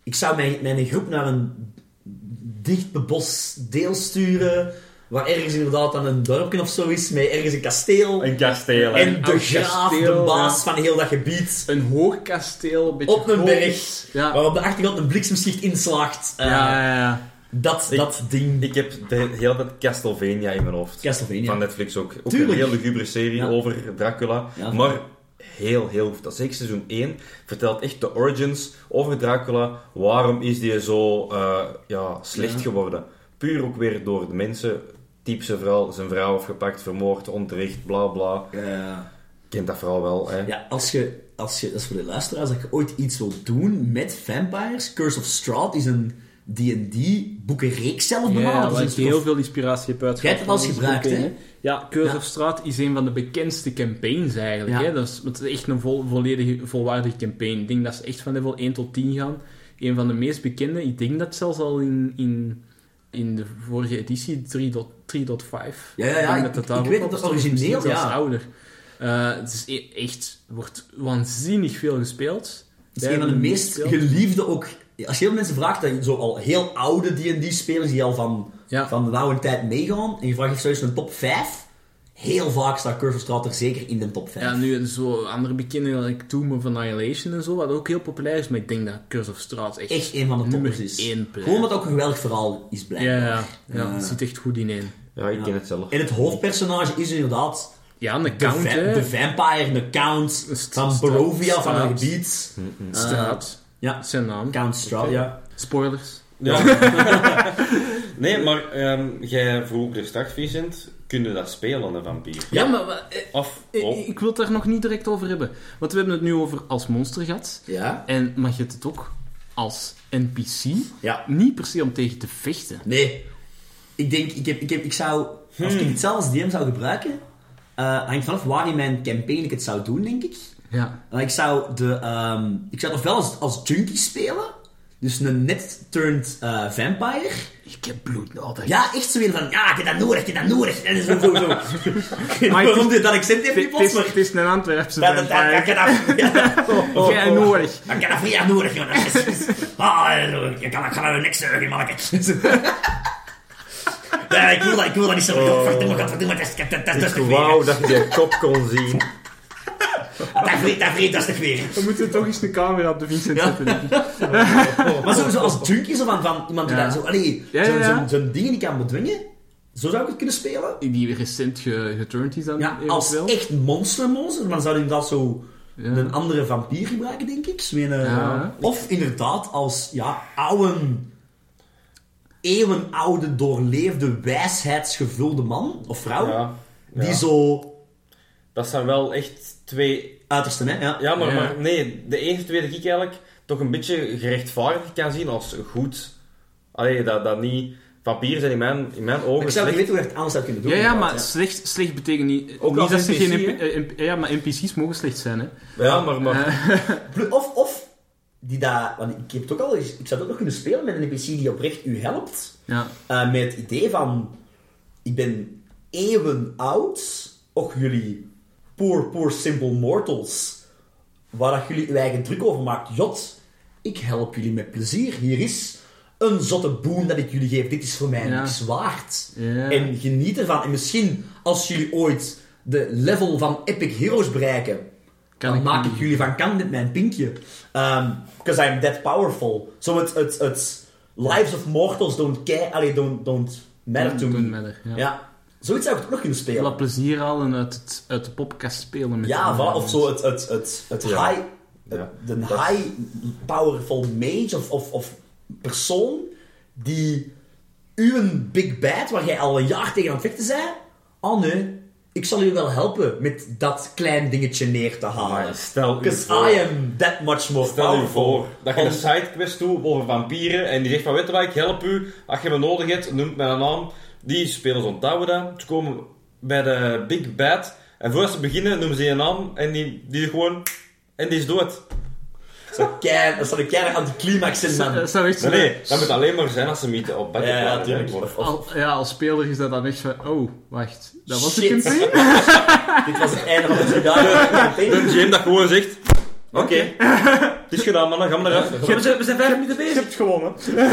Ik zou mijn, mijn groep naar een dicht bebost deel sturen, waar ergens inderdaad dan een dorpje of zo is, met ergens een kasteel. Een kasteel, hè. en de graaf, de baas ja. van heel dat gebied. Een hoog kasteel, een beetje Op een groot. berg, Ja. waar op de achtergrond een bliksemschicht inslaagt. Eh, ja, ja, ja. Dat, Ik- dat ding. Ik heb de hele tijd Castlevania in mijn hoofd. Castlevania. Van Netflix ook. Ook Tuurlijk. een heel lugubere serie Ja. over Dracula. Ja. maar heel, heel goed. Dat is zeker seizoen 1. Vertelt echt de origins over Dracula. Waarom is die zo eh, ja, slecht Ja. geworden? Puur ook weer door de mensen. Typ zijn vrouw, zijn vrouw afgepakt, vermoord, onterecht, bla bla. Eh, Kent dat vooral wel, hè? ja, als je, als je, dat is voor de luisteraars, dat je ooit iets wilt doen met vampires, Curse of Strahd is een D&D boekenreeks zelf bijna. Ja, Dat is waar ik heel of- veel inspiratie heb uitgehaald. Jij hebt het al gebruikt, campaign, Ja, Curse Ja. of Straat is een van de bekendste campaigns eigenlijk. Ja. Hè? Dat, is, dat is echt een vol, volledige, volwaardige campaign. Ik denk dat ze echt van level 1 tot 10 gaan. Een van de meest bekende, ik denk dat zelfs al in, in, in de vorige editie 3.5. Ja, ja, ja, ik- dat dat ik weet ook het stond, origineel, ja. ouder. Eh, het is e- echt, wordt waanzinnig veel gespeeld. Het is een van de meest geliefde ook. Als je heel mensen vraagt, dat je zo al heel oude D&D-spelers die al van, Ja. van de oude tijd meegaan, en je vraagt of zoiets een top 5, heel vaak staat Curse of Strahd er zeker in de top 5. Ja, nu zo andere bekende, like Tomb of Annihilation en zo, wat ook heel populair is, maar ik denk dat Curse of Strahd echt, Echt een van de toppers is. één. Gewoon het ook een geweldig verhaal is Ja, blijkbaar. ja, ja. Ja. het zit echt goed ineen. Ja, ik Ja. ken het zelf. En het hoofdpersonage is inderdaad Ja, een de, count, va- de vampire, de count van Barovia, van een straat. gebied. Straat. Ja, Zijn naam. Count Strahd, ja. Spoilers. Ja. nee, maar ehm, jij vroeg er straks, Vincent, kun je dat spelen, een vampier? Ja, maar maar, eh, Of, eh, oh, ik wil het daar nog niet direct over hebben. Want we hebben het nu over als monster gehad. Ja? En mag je het ook als NPC? Ja. Niet per se om tegen te vechten. Nee. Ik denk, ik, heb, ik, heb, ik zou, als ik het zelf als DM zou gebruiken, eh hangt vanaf waar in mijn campaign ik het zou doen, denk ik. Ja. Uh, ik zou de, ehm, ik zou het ofwel als, als junkie spelen, dus een net turned eh, vampire. Ik heb bloed nodig. Ja, echt zo weer van, ja, ik heb dat nodig, ik heb dat nodig. En zo, zo, zo. Maar Waarom het dit dat accent heeft niet plots, het is een Antwerpse Dat, dat, dat, ik vampire. heb dat, ja. Jij nodig. Ik heb dat vrij nodig, is- Ah, ik kan, ik ga er niks zeggen, manneke. Ja, ik wil dat, ik wil dat niet zo. Godverdomme, dat is, dat, je kop kon zien. Dat vreet, dat vreet, dat is toch weer. We moeten toch eens een camera op de Vincent Ja. zetten. Maar zo, zo als junkie, zo van, van iemand die Ja. dat zo, allee, Ja, zo, ja, ja. zo- zo'n dingen die kan bedwingen. Zo zou ik het kunnen spelen. Die recent ge- geturnd is dan Ja, als eventueel. echt monster-monster, dan zou je inderdaad zo Ja. een andere vampier gebruiken, denk ik. Of inderdaad als, ja, oude, eeuwenoude, doorleefde, wijsheidsgevulde man of vrouw. Ja, ja. Die zo Dat zijn wel echt twee... uiterste, hè? Ja. Ja, maar, Ja. maar nee, de eerste twee dat ik eigenlijk toch een beetje gerechtvaardigd kan zien als goed. Allee, dat, dat niet... Vampieren zijn in mijn, in mijn ogen Ik zou niet weten hoe je het anders zou kunnen doen. Ja, ja, maar slecht, slecht betekent niet... Ook niet als dat ze geen... Eh, ja, maar NPC's mogen slecht zijn, hè. Ja, maar... maar Plu- Of, of die dat, want ik heb het ook al eens, ik zou het ook nog kunnen spelen met een NPC die oprecht u helpt. Ja. Eh, met het idee van, ik ben eeuwen oud, och jullie poor, poor simple mortals, waar dat jullie uw eigen druk over maakt. Jot, ik help jullie met plezier. Hier is een zotte boon dat ik jullie geef. Dit is voor mij Ja. niks waard. Ja. En geniet ervan. En misschien, als jullie ooit de level van Epic Heroes bereiken, Kan dan ik maak ik jullie van kant met mijn pinkje. Because I'm that powerful. Zo het, het, het Lives of Mortals don't care, allee, don't, don't matter to Don't me. matter, ja. Ja. Zoiets zou ik ook nog kunnen spelen. Wat plezier halen uit, het, uit de popkast spelen met Ja, voilà, of zo het, het, het, het Ja. high, Ja. de high powerful mage of, of, of persoon die uw big bad, waar jij al een jaar tegen aan het vechten bent, oh nee, ik zal u wel helpen met dat klein dingetje neer te halen. Stel u Because voor- I am that much more Stel powerful. voor dat je een sidequest doet over vampieren en die zegt van weet je wat, ik help u. Als je me nodig hebt, noemt mijn naam. Die spelers onthouden dat. Ze komen bij de Big Bad en voordat ze beginnen noemen ze je naam en die, die gewoon... En die is dood. Dat zou een keihard anticlimax zijn, man. Dat zou echt Nee, zo- nee, dat moet alleen maar zijn als ze meeten op bed. Ja, ja, natuurlijk. Of- Of- of- Al, ja, als speler is dat dan echt van... Oh, wacht. Dat was Shit. campaign? Dit was het einde van de drie dagen. Een Jim dat gewoon zegt... Oké, het is gedaan man, dan gaan we. We zijn, we zijn vijf minuten bezig. hebt gewonnen.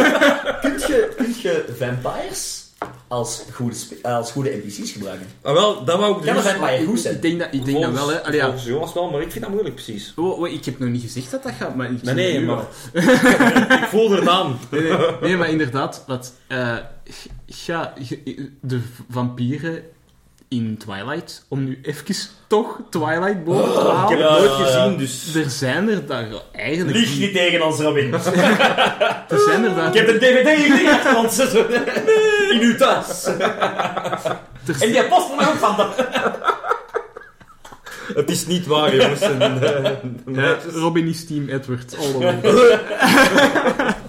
Kunt je, kunt je vampires als goede, spe- als goede NPC's gebruiken? Ah, wel, dat wou ik Kan een dus... vampire goed zijn? Ik denk dat, ik denk dat wel, hè. Allee, ja. Jonas wel, maar ik vind dat moeilijk precies. Oh, oh, ik heb nog niet gezegd dat dat gaat, maar... Ik Nee, maar... wel. ik voel er aan. Nee, nee, nee, maar inderdaad, wat... eh, ja, je- de vampieren in Twilight, om nu even toch Twilight boven te Ik heb halen... het nooit ja, ja. gezien, dus... Er zijn er daar eigenlijk... Lieg niet tegen ons, Robin. Er zijn er daar... Ik heb een DVD achter ons. In uw tas. er- En die ook van. Het is niet waar, jongens. En, Ja. Robin is Team Edward, all the way.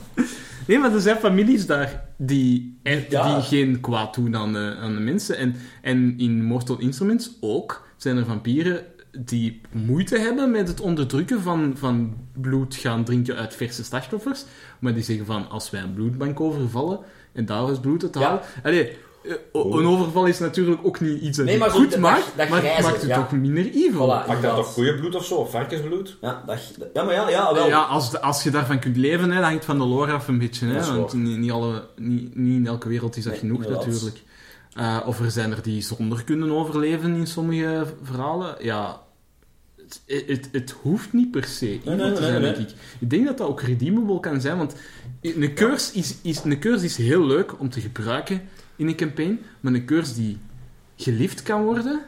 nee, maar er zijn families daar die, die Ja. geen kwaad doen aan de, aan de mensen. En, en in Mortal Instruments ook zijn er vampieren die moeite hebben met het onderdrukken van, van bloed gaan drinken uit verse slachtoffers. Maar die zeggen van, als wij een bloedbank overvallen en daar is bloed uit Ja. halen... Allee, eh, een overval is natuurlijk ook niet iets dat Nee, maar goed maakt, dat maar het grijze, maakt het ja. toch minder evil. Voilà. Maakt dat toch goeie bloed of zo? Of varkensbloed? Ja, dat, ja, maar ja, ja, wel. Ja, als, als je daarvan kunt leven, hè, dat hangt van de lore af een beetje. Hè, want niet, niet, alle, niet, niet in elke wereld is dat Nee, genoeg, inderdaad. natuurlijk. Eh, of er zijn er die zonder kunnen overleven in sommige verhalen. Ja, het, het, het hoeft niet per se evil nee, te zijn, nee. denk ik. Ik denk dat dat ook redeemable kan zijn, want een curse is, is, een curse is heel leuk om te gebruiken in een campaign, maar een curse die geliefd kan worden...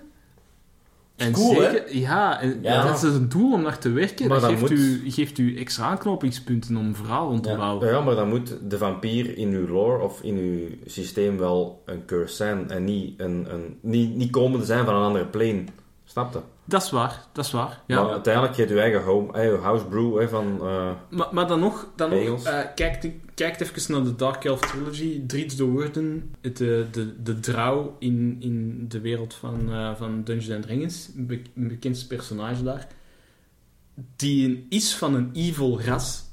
En cool, hè? zeker, ja, en Ja. dat is een doel om naar te werken. Maar dat dat geeft, moet- u, geeft u extra aanknopingspunten om een verhaal rond te Ja. bouwen. Ja, maar dan moet de vampier in uw lore of in uw systeem wel een curse zijn en niet, een, een, niet, niet komende zijn van een andere plane. Snap je? Dat is waar, dat is waar. Ja. Maar uiteindelijk heb je je eigen home, eh, house brew hè, van... eh, Maar, maar dan nog, dan nog eh, kijk, kijk even naar de Dark Elf Trilogy. Dries de Woorden, het, de, de, de drouw in, in de wereld van, van Dungeons and Dragons, een be- een bekendste personage daar, die is van een evil ras,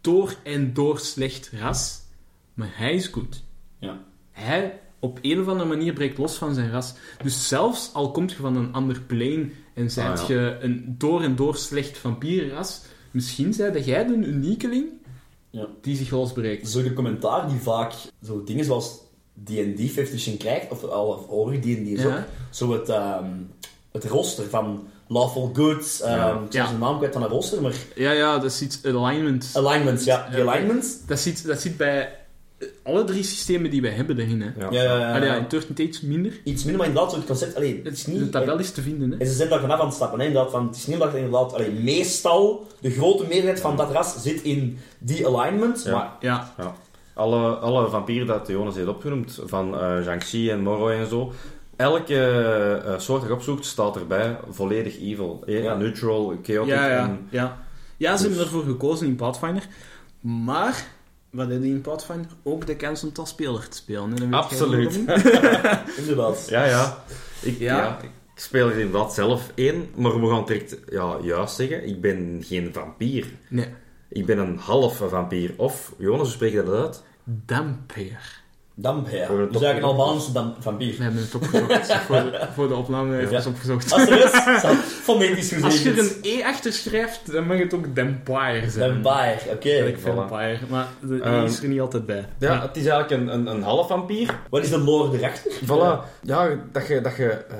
door en door slecht ras, maar hij is goed. Ja. Hij op een of andere manier breekt los van zijn ras. Dus zelfs al komt je van een ander plane en zijt Ah, ja. je een door en door slecht vampierenras, misschien dat jij een uniekeling Ja. die zich losbreekt. Zo de commentaar die vaak zo dingen zoals D&D 5th edition krijgt, of al of hoger D&D is Ja. ook, zo het, ehm, het roster van Lawful Goods, ehm Ja. ik Ja. zijn naam kwijt van een roster, maar Ja, ja, dat is iets alignment. alignments, ja, die Ja. alignments. Dat zit, dat zit bij alle drie systemen die wij hebben daarin. Hè. ja. Ja, ja, ja. Allee, ja, in 13 Days minder. Iets minder, maar inderdaad, zo het concept, allee, het is De niet... tabel is te vinden. Hè. En ze zijn daar vanaf aan het stappen, hè, inderdaad, van, het is niet omdat je inderdaad, allee, meestal, de grote meerderheid van dat ras zit in die alignment, Ja. maar Ja, Alle, alle vampieren dat Jonas heeft opgenoemd, van eh Jiangxi en Moroi en zo, elke eh, soort dat je opzoekt staat erbij volledig evil. Eh, Ja. Neutral, chaotic ja, ja, en... ja. ja, ze hebben Dus- ervoor gekozen in Pathfinder. Maar, wat hebben die in Pathfinder? Ook de kans om als speler te spelen. Absoluut. inderdaad. Ja, ja. Ik, Ja. ja. ik speel er inderdaad zelf één, maar we gaan direct ja, juist zeggen, ik ben geen vampier. Nee, Ik ben een half vampier. Of, Jonas, hoe spreek je dat uit? dampeer. Voor de Dus eigenlijk een Albaanse vampier. We hebben het opgezocht. voor, de, voor de opname even Ja. opgezocht. Als er is, het fonetisch gezien Als je er een E achter schrijft, dan mag het ook Dampire zijn. Vampire, oké. Voilà. vampire, maar de E is er niet altijd bij. Ja, het is eigenlijk een, een, een half vampier. Wat is de lore erachter? Voilà. Ja, dat je, dat je eh,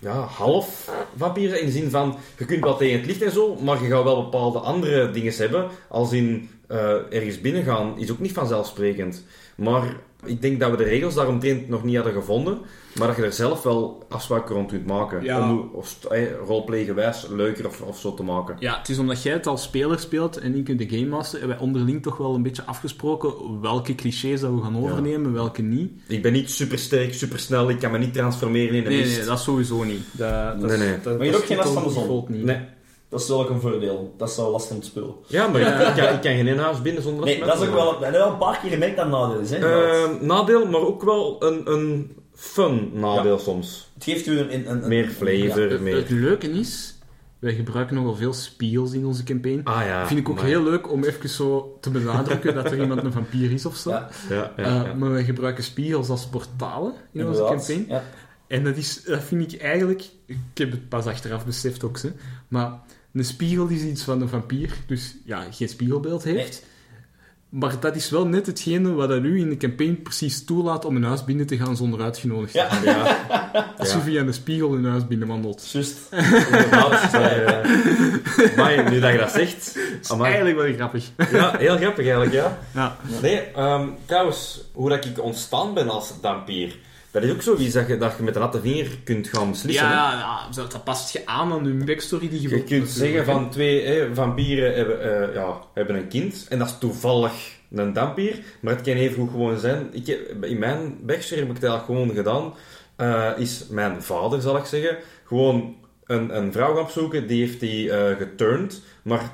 ja, half vampier in de zin van, je kunt wel tegen het licht en zo, maar je gaat wel bepaalde andere dingen hebben. Als in eh, ergens binnen gaan, is ook niet vanzelfsprekend. Maar Ik denk dat we de regels daaromtrent nog niet hadden gevonden, maar dat je er zelf wel afspraken rond kunt maken. Ja. Om of, eh, roleplaygewijs leuker of, of zo te maken. Ja, het is omdat jij het als speler speelt en ik de Game Master, hebben wij onderling toch wel een beetje afgesproken welke clichés dat we gaan overnemen, welke niet. Ik ben niet super sterk, super snel, ik kan me niet transformeren in een Nee, beest. nee, dat is sowieso niet. Dat, dat Nee, is- nee. dat- Maar je hebt ook geen last van de zon? niet. Nee. Dat is wel ook een voordeel. Dat is wel last van het spul. Ja, maar ik, ik kan, ik kan geen inhoud binnen zonder Nee, dat is ook wel, dat wel een paar keer gemerkt dat nadeel is. Hè. Eh, nadeel, maar ook wel een, een fun nadeel soms. het geeft u een... een, een Meer flavor, Het, meer... het leuke is, wij gebruiken nogal veel spiegels in onze campaign. Ah ja. vind ik ook maar- heel leuk om even zo te benadrukken dat er iemand een vampier is of zo. Ja, Ja, ja, Eh, ja. Maar wij gebruiken spiegels als portalen in onze campaign. Ja. En dat, is, dat vind ik eigenlijk... Ik heb het pas achteraf beseft ook, hè. Maar een spiegel is iets van een vampier. Dus ja, geen spiegelbeeld heeft. Maar dat is wel net hetgene wat dat u in de campaign precies toelaat om een huis binnen te gaan zonder uitgenodigd te Ja. worden. Ja, Als je via een spiegel een huis binnenwandelt. Juist. inderdaad. eh, maar nu dat je dat zegt... Is amai. eigenlijk wel grappig. Ja, heel grappig eigenlijk, ja. Ja. Nee, ehm, trouwens, hoe dat ik ontstaan ben als dampier, dat is ook zoiets dat je, dat je met een natte vinger kunt gaan beslissen. Ja, ja, zo- dat past je aan aan hun backstory die je Je kunt natuurlijk, zeggen van twee hè, vampieren hebben, eh, ja, hebben een kind en dat is toevallig een dampier, maar het kan even goed gewoon zijn. Ik heb, in mijn backstory heb ik het eigenlijk gewoon gedaan. eh, is mijn vader, zal ik zeggen, gewoon een, een vrouw gaan opzoeken, die heeft die eh geturnd, maar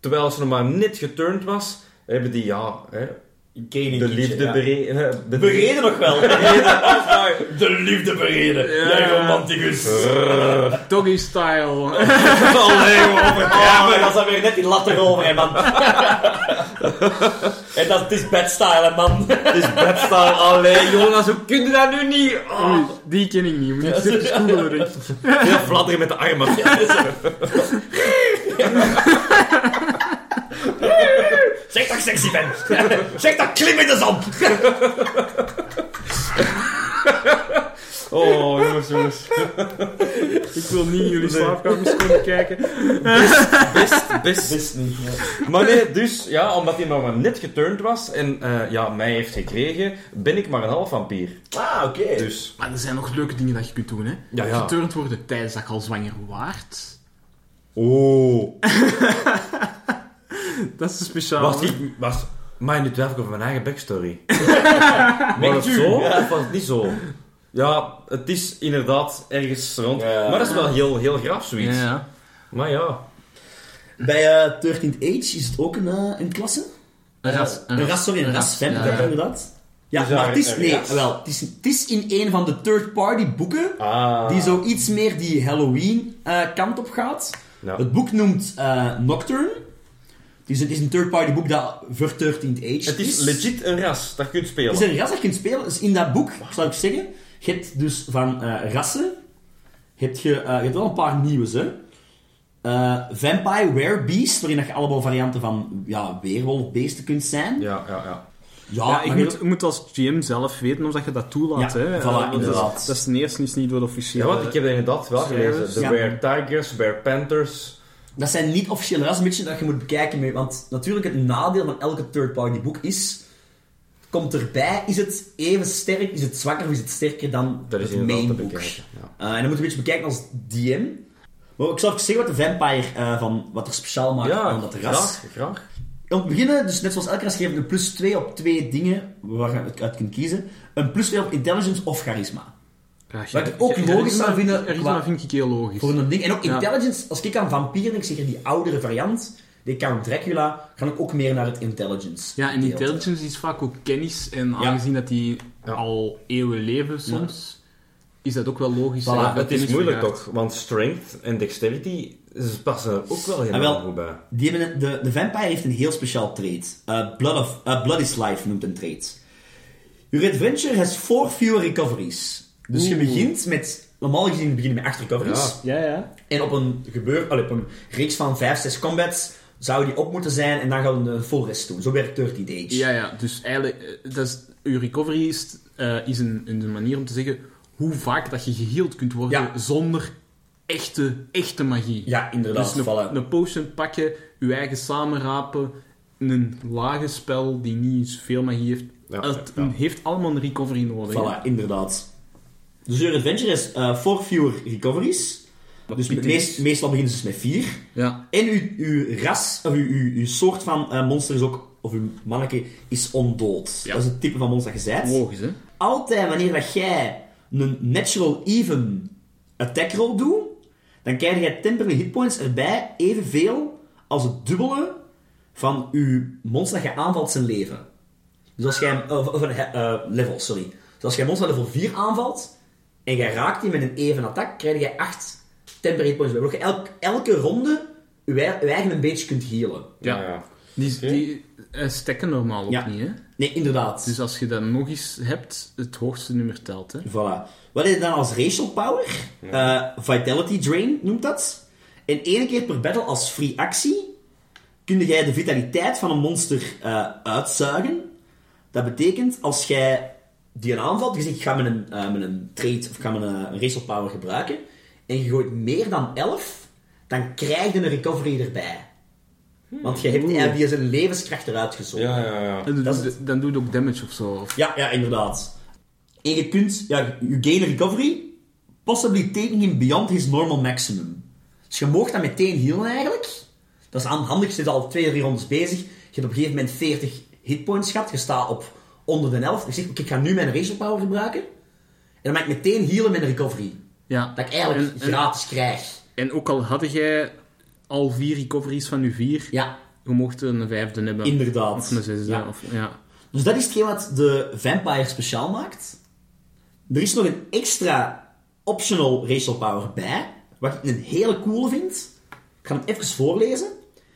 terwijl ze nog maar net geturnd was, hebben die ja, hè, de niet, liefde ja. bereden. De Bereden nog wel. De liefde bereden. Ja. Jij romanticus. Doggy style. Allee, over. Ja, maar dat zijn weer net die lat erover, hè, man. en dat het is bedstyle, hè, man. Het is bedstyle. Allee, Jonas, hoe kun je dat nu niet? Oh. Oei, die ken ik niet. Moet ik even googelen. Heel fladderen met de armen. Zeg dat ik sexy ben. Zeg dat klim in de zand. Oh, jongens, jongens. Ik wil niet in jullie slaapkamers komen kijken. Best, best. Best niet. ja. Maar nee, dus, ja, omdat hij nog maar net geturnd was en eh, ja, mij heeft gekregen, ben ik maar een half vampier. Ah, oké. Dus, Maar er zijn nog leuke dingen dat je kunt doen, hè. Ja, ja. Geturnd worden tijdens dat je al zwanger waart. oh. Dat is speciaal. Was ik, was... Maar nu twijfel ik over mijn eigen backstory. Was het zo ja. of was het niet zo? Ja, het is inderdaad ergens rond. Ja. Maar dat is wel heel, heel graaf, zoiets. Ja, ja. Maar ja. Bij eh 13th Age is het ook een, eh, een klasse. Een ras. Een ras, sorry, een ras. Ja, ja. inderdaad. Ja, Is daar maar het is, een nee, wel, het is, het is in een van de third-party boeken Ah. die zo iets meer die Halloween eh, kant op gaat. Ja. Het boek noemt eh, Nocturne. Het is, een- het is een third-party boek dat voor 13th Age Het is legit een ras dat je kunt spelen. Het is een ras dat je kunt spelen. Dus in dat boek, zou ik zeggen, je hebt dus van eh, rassen, heb je, eh, je hebt wel een paar nieuwe, hè. Eh, Vampire Werebeast, waarin dat je allemaal varianten van ja, weerwolfbeesten kunt zijn. Ja, ja, ja. Ja, Ja, ik je- moet, als GM zelf weten of dat je dat toelaat. Ja, hè. voilà, dat is- inderdaad. Dat is ten eerste is niet door de Ja, want ik heb dat inderdaad wel gelezen. De Ja. Bear Tigers, Bear Panthers. Dat zijn niet officiële rassen, een beetje dat je moet bekijken. mee, Want natuurlijk, het nadeel van elke third-party boek is... Komt erbij, is het even sterk, is het zwakker of is het sterker dan Dat is het main boek? Ja. Eh, en dan moet je een beetje bekijken als DM. Maar ik zal even zeggen wat de Vampire eh, van wat er speciaal maakt aan dat ras. graag, graag. Om te beginnen, dus net zoals elke ras, geven we een plus 2 op twee dingen waar je het uit kunt kiezen. Een plus 2 op intelligence of charisma. Ja, Wat ik ook logisch zou vinden Charisma vind ik heel logisch. Voor een ding. En ook Ja. intelligence, als ik aan vampieren denk, zeker die oudere variant, die Count Dracula, ga ik ook meer naar het intelligence. Ja, en intelligence is vaak ook kennis. En Ja. aangezien dat die Ja. al eeuwen leven soms, is dat ook wel logisch. Voilà, Het is moeilijk toch, want strength en dexterity ze passen er ook wel heel Ah, wel. goed bij. Die hebben een- de, de vampire heeft een heel speciaal trait. Eh, blood, of, blood is life noemt een trait. Your adventure has four fewer recoveries. Dus je Oeh. begint met... Normaal gezien begin je met acht recoveries. Ja. Ja, ja. En op een, gebeur, allee, op een reeks van 5, 6 combats zou die op moeten zijn en dan gaan we een full rest doen. Zo werkt 13 Age. Ja, ja. Dus eigenlijk, eh, dat is, uw recovery is, eh, is een, een manier om te zeggen hoe vaak dat je geheeld kunt worden Ja. zonder echte, echte magie. Ja, inderdaad. Dus een, een potion pakken, je eigen samenrapen, een lage spel die niet veel magie heeft. Ja, het ja. heeft allemaal een recovery nodig. Voilà, inderdaad. Dus your adventure is eh four fewer recoveries. Dus meest, meestal beginnen ze dus met vier. Ja. En uw, uw ras, of uw, uw, uw soort van eh, monster is ook, of uw manneke, is ondood. Ja. Dat is het type van monster dat je bent. Logisch, hè? Altijd wanneer dat jij een natural even attack roll doet, dan krijg jij temporary hitpoints erbij evenveel als het dubbele van uw monster dat je aanvalt zijn leven. Dus als jij, of, of een eh, level, sorry. Dus als jij monster level 4 aanvalt, en jij raakt die met een even attack, krijg je 8 temporary hitpoints bij. Waardoor je elk, elke ronde je, ei- je eigen een beetje kunt healen. Ja. Ja. Die, die eh, stekken normaal ook Ja. niet, hè? Nee, inderdaad. Dus als je dat nog eens hebt, het hoogste nummer telt, hè? Voilà. Wat is dan als racial power? Eh, vitality Drain noemt dat. En één keer per battle als free actie kun jij de vitaliteit van een monster eh, uitzuigen. Dat betekent als jij die een aanvalt, je zegt ik ga met een, eh, met een trait of ik ga met een, een power gebruiken, en je gooit meer dan 11, dan krijg je een recovery erbij. Want je hebt die via zijn levenskracht eruit gezogen. Ja, ja, ja. Dan, doet- dan doe je ook damage of zo. Of... Ja, ja, inderdaad. En je kunt, ja, you gain a recovery, possibly taking him beyond his normal maximum. Dus je mag dat meteen healen eigenlijk. Dat is handig, je zit al twee, drie rondes bezig. Je hebt op een gegeven moment 40 hitpoints gehad, je staat op onder de helft. Zegt, oké, ik ga nu mijn racial power gebruiken. En dan mag ik meteen healen met een recovery. Ja. Dat ik eigenlijk En- en- gratis krijg. En ook al had jij al vier recoveries van je vier, Ja, je mocht er een vijfde hebben. inderdaad. Of een zesde. Ja. Of, ja. Dus dat is hetgeen wat de Vampire speciaal maakt. Er is nog een extra optional racial power bij, wat ik een hele coole vind. Ik ga hem even voorlezen.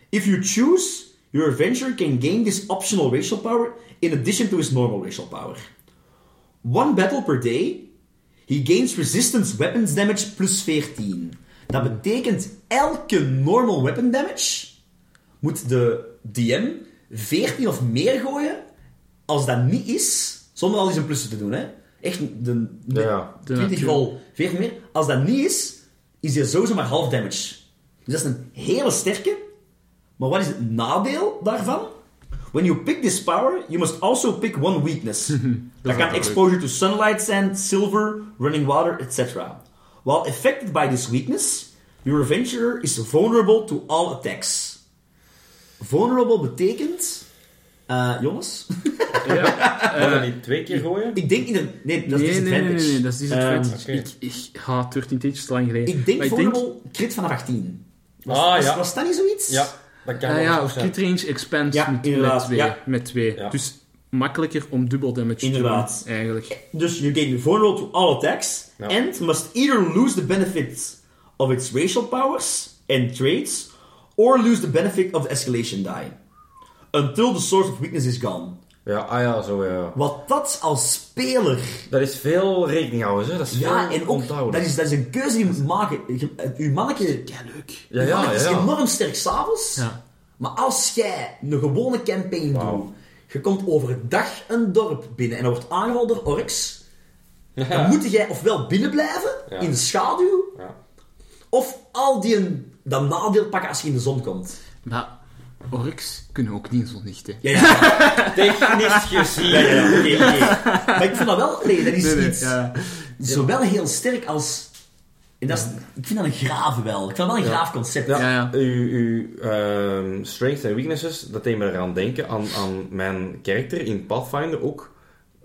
If you choose, your adventurer can gain this optional racial power in addition to his normal racial power. One battle per day, he gains resistance weapons damage plus 14. Dat betekent elke normal weapon damage moet de DM 14 of meer gooien. Als dat niet is, zonder al eens een plussen te doen, hè. Echt, de, de, Ja, ja. De 20 natuur. geval 14 meer. Als dat niet is, is die sowieso maar half damage. Dus dat is een hele sterke. Maar wat is het nadeel daarvan? When you pick this power, you must also pick one weakness. dat kan exposure to sunlight, sand, silver, running water, etc. While affected by this weakness, your adventurer is vulnerable to all attacks. Vulnerable betekent... eh Jonas? Mag dat niet twee keer gooien? ik denk ieder... Nee, dat is nee, nee, nee, disadvantage. nee, nee, dat is disadvantage. Ehm, ik, ik ga 13 Tages te lang geleden. Ik denk Maar vulnerable crit vanaf 18. Was, Ah, was, ja. was dat niet zoiets? Ja, dat kan Ah, wel ja, of zijn. crit range expands Ja, met, met twee. ja. Met twee. Ja. Dus makkelijker om dubbel damage Inderdaad. te doen, eigenlijk. Dus you gain vulnerable to all attacks Ja. and must either lose the benefit of its racial powers and traits or lose the benefit of the escalation die. Until the source of weakness is gone. Ja, ah ja, zo ja. Wat dat als speler... Dat is veel rekening houden, hè. Dat is Ja, veel en ook... onthouden. Dat is, dat is een keuze die je moet maken. Je- Uw manneke... Ja, leuk. Ja, uw ja, manneke ja. is enorm sterk s'avonds. Ja. Maar als jij een gewone campaign doet, je komt overdag een dorp binnen en er wordt aangevallen door orks, dan moet jij ofwel binnen blijven, Ja. in de schaduw, Ja. of al die een, dat nadeel pakken als je in de zon komt. Maar orks kunnen ook niet zonlicht, hè. Ja, ja, Technisch gezien. ja, ja. Maar ik vind dat wel, nee, dat is Nee, nee, iets, ja. zowel heel sterk als... En dat is, ik vind dat een graaf wel. Ik vind dat wel een graaf concept. Ja, Ja, ja. Uw, uw ehm, strengths en weaknesses, dat deed me eraan denken aan, aan mijn karakter in Pathfinder ook.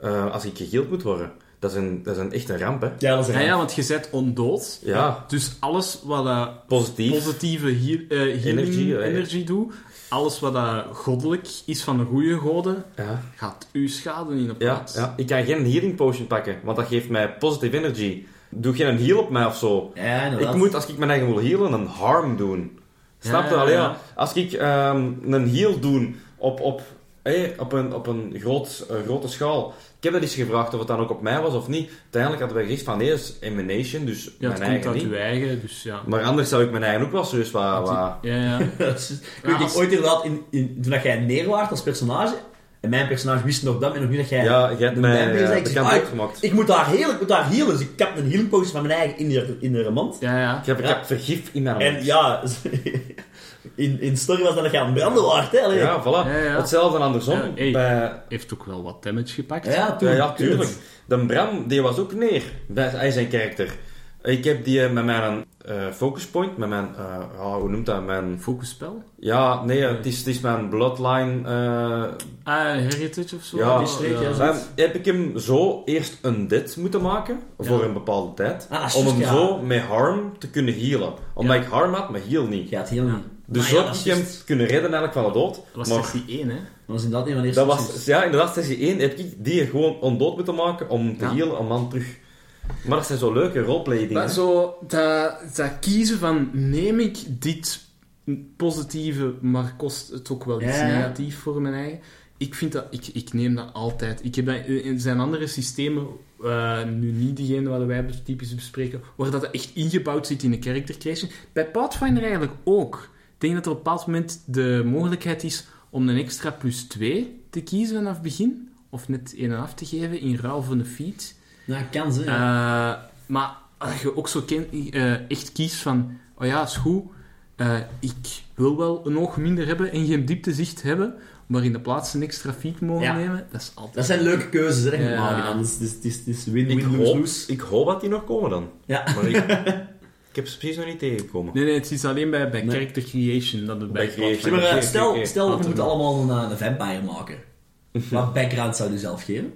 eh, als ik geheeld moet worden. Dat is een, dat is een echt een ramp, hè. Ja, dat is een Ja, ja, graaf. want je zet ondood. Ja, Dus alles wat dat positief. positieve heal, eh, healing Energie, energie, ja. doet, alles wat dat goddelijk is van de goede goden, Ja. gaat uw schade in op Ja, plaats. ja, ik kan geen healing potion pakken, want dat geeft mij positive energy. Doe geen heal op mij of zo. Ja. Ik moet, als ik mijn eigen wil healen, een harm doen. Snap Ja, je? ja, Allee, ja. ja. Als ik ehm, een heal doe op, op, hé, op een, op een groot, eh, grote schaal. Ik heb dat eens gevraagd of het dan ook op mij was of niet. Uiteindelijk hadden wij gezegd van nee, dat is emanation, dus Ja, mijn eigen uit niet. uw eigen, dus ja. Maar anders zou ik mijn eigen ook wel serieus wat... wat... Ja, ja. Is- Ik als- ik ooit inderdaad, in, in, toen dat jij neerwaart als personage, en mijn personage wist nog dat, en nog niet dat jij... Ja, jij hebt de mij vampire ja, zei, ik zeg, ah, ik- uitgemaakt. Ik moet daar heel, ik moet daar healen. Dus ik heb een healing potion van mijn eigen in de, in de mand. Ja, ja. Ik heb, ik heb vergif in mijn En hand. ja, in, in story was dat nog aan het branden waard, hè? Allee. Ja, voilà. Ja, ja. Hetzelfde andersom. Ja, hey. Bij, Heeft ook wel wat damage gepakt. ja, toen, ja, ja, tuurlijk. De Bram, die was ook neer bij hij zijn karakter. Ik heb die eh, met mijn eh, focus point, met mijn, eh, ja, hoe noemt dat? Mijn, Focusspel? ja, nee, het is, het is mijn bloodline. eh, Ah, Heritage of zo? Ja, die streek, ja, heb ik hem zo eerst een dit moeten maken voor Ja. een bepaalde tijd. Ah, om hem ja. zo met harm te kunnen healen. Omdat Ja. ik harm had, maar heal niet. Gaat heel niet. Dus zo heb hem juist- kunnen redden eigenlijk van de dood. Dat was maar sessie 1, hè? Dat was inderdaad een van de eerste dat was, ja, inderdaad, sessie 1 heb ik die gewoon ondood moeten maken om te Ja. healen, om dan terug... Maar dat zijn zo leuke roleplay dingen. Maar zo, dat, dat kiezen van, neem ik dit positieve, maar kost het ook wel iets Ja, ja. negatief voor mijn eigen? Ik vind dat, ik, ik neem dat altijd. Ik heb dat, in zijn andere systemen, eh, nu niet diegene wat wij typisch bespreken, waar dat echt ingebouwd zit in de character creation. Bij Pathfinder eigenlijk ook. Ik denk dat er op een bepaald moment de mogelijkheid is om een extra plus 2 te kiezen vanaf het begin. Of net een en af te geven in ruil voor een feat. Ja, kan ze. ja. Eh, maar als je ook zo ken, eh, echt kiest van, oh ja, is goed, eh, ik wil wel een oog minder hebben en geen dieptezicht hebben, maar in de plaats een extra feed mogen Ja. nemen, dat is altijd... Dat zijn leuke keuzes dan. Dus het is- is ik, win-win, hoop, lose-lose. ik hoop dat die nog komen dan. Ja. Maar ik, ik heb ze precies nog niet tegengekomen. Nee, nee, het is alleen bij, bij Nee. character creation dat het bij, Bij creation. Maar, eh, stel, stel we moeten allemaal een, eh, een vampire maken. Wat background zou je zelf geven?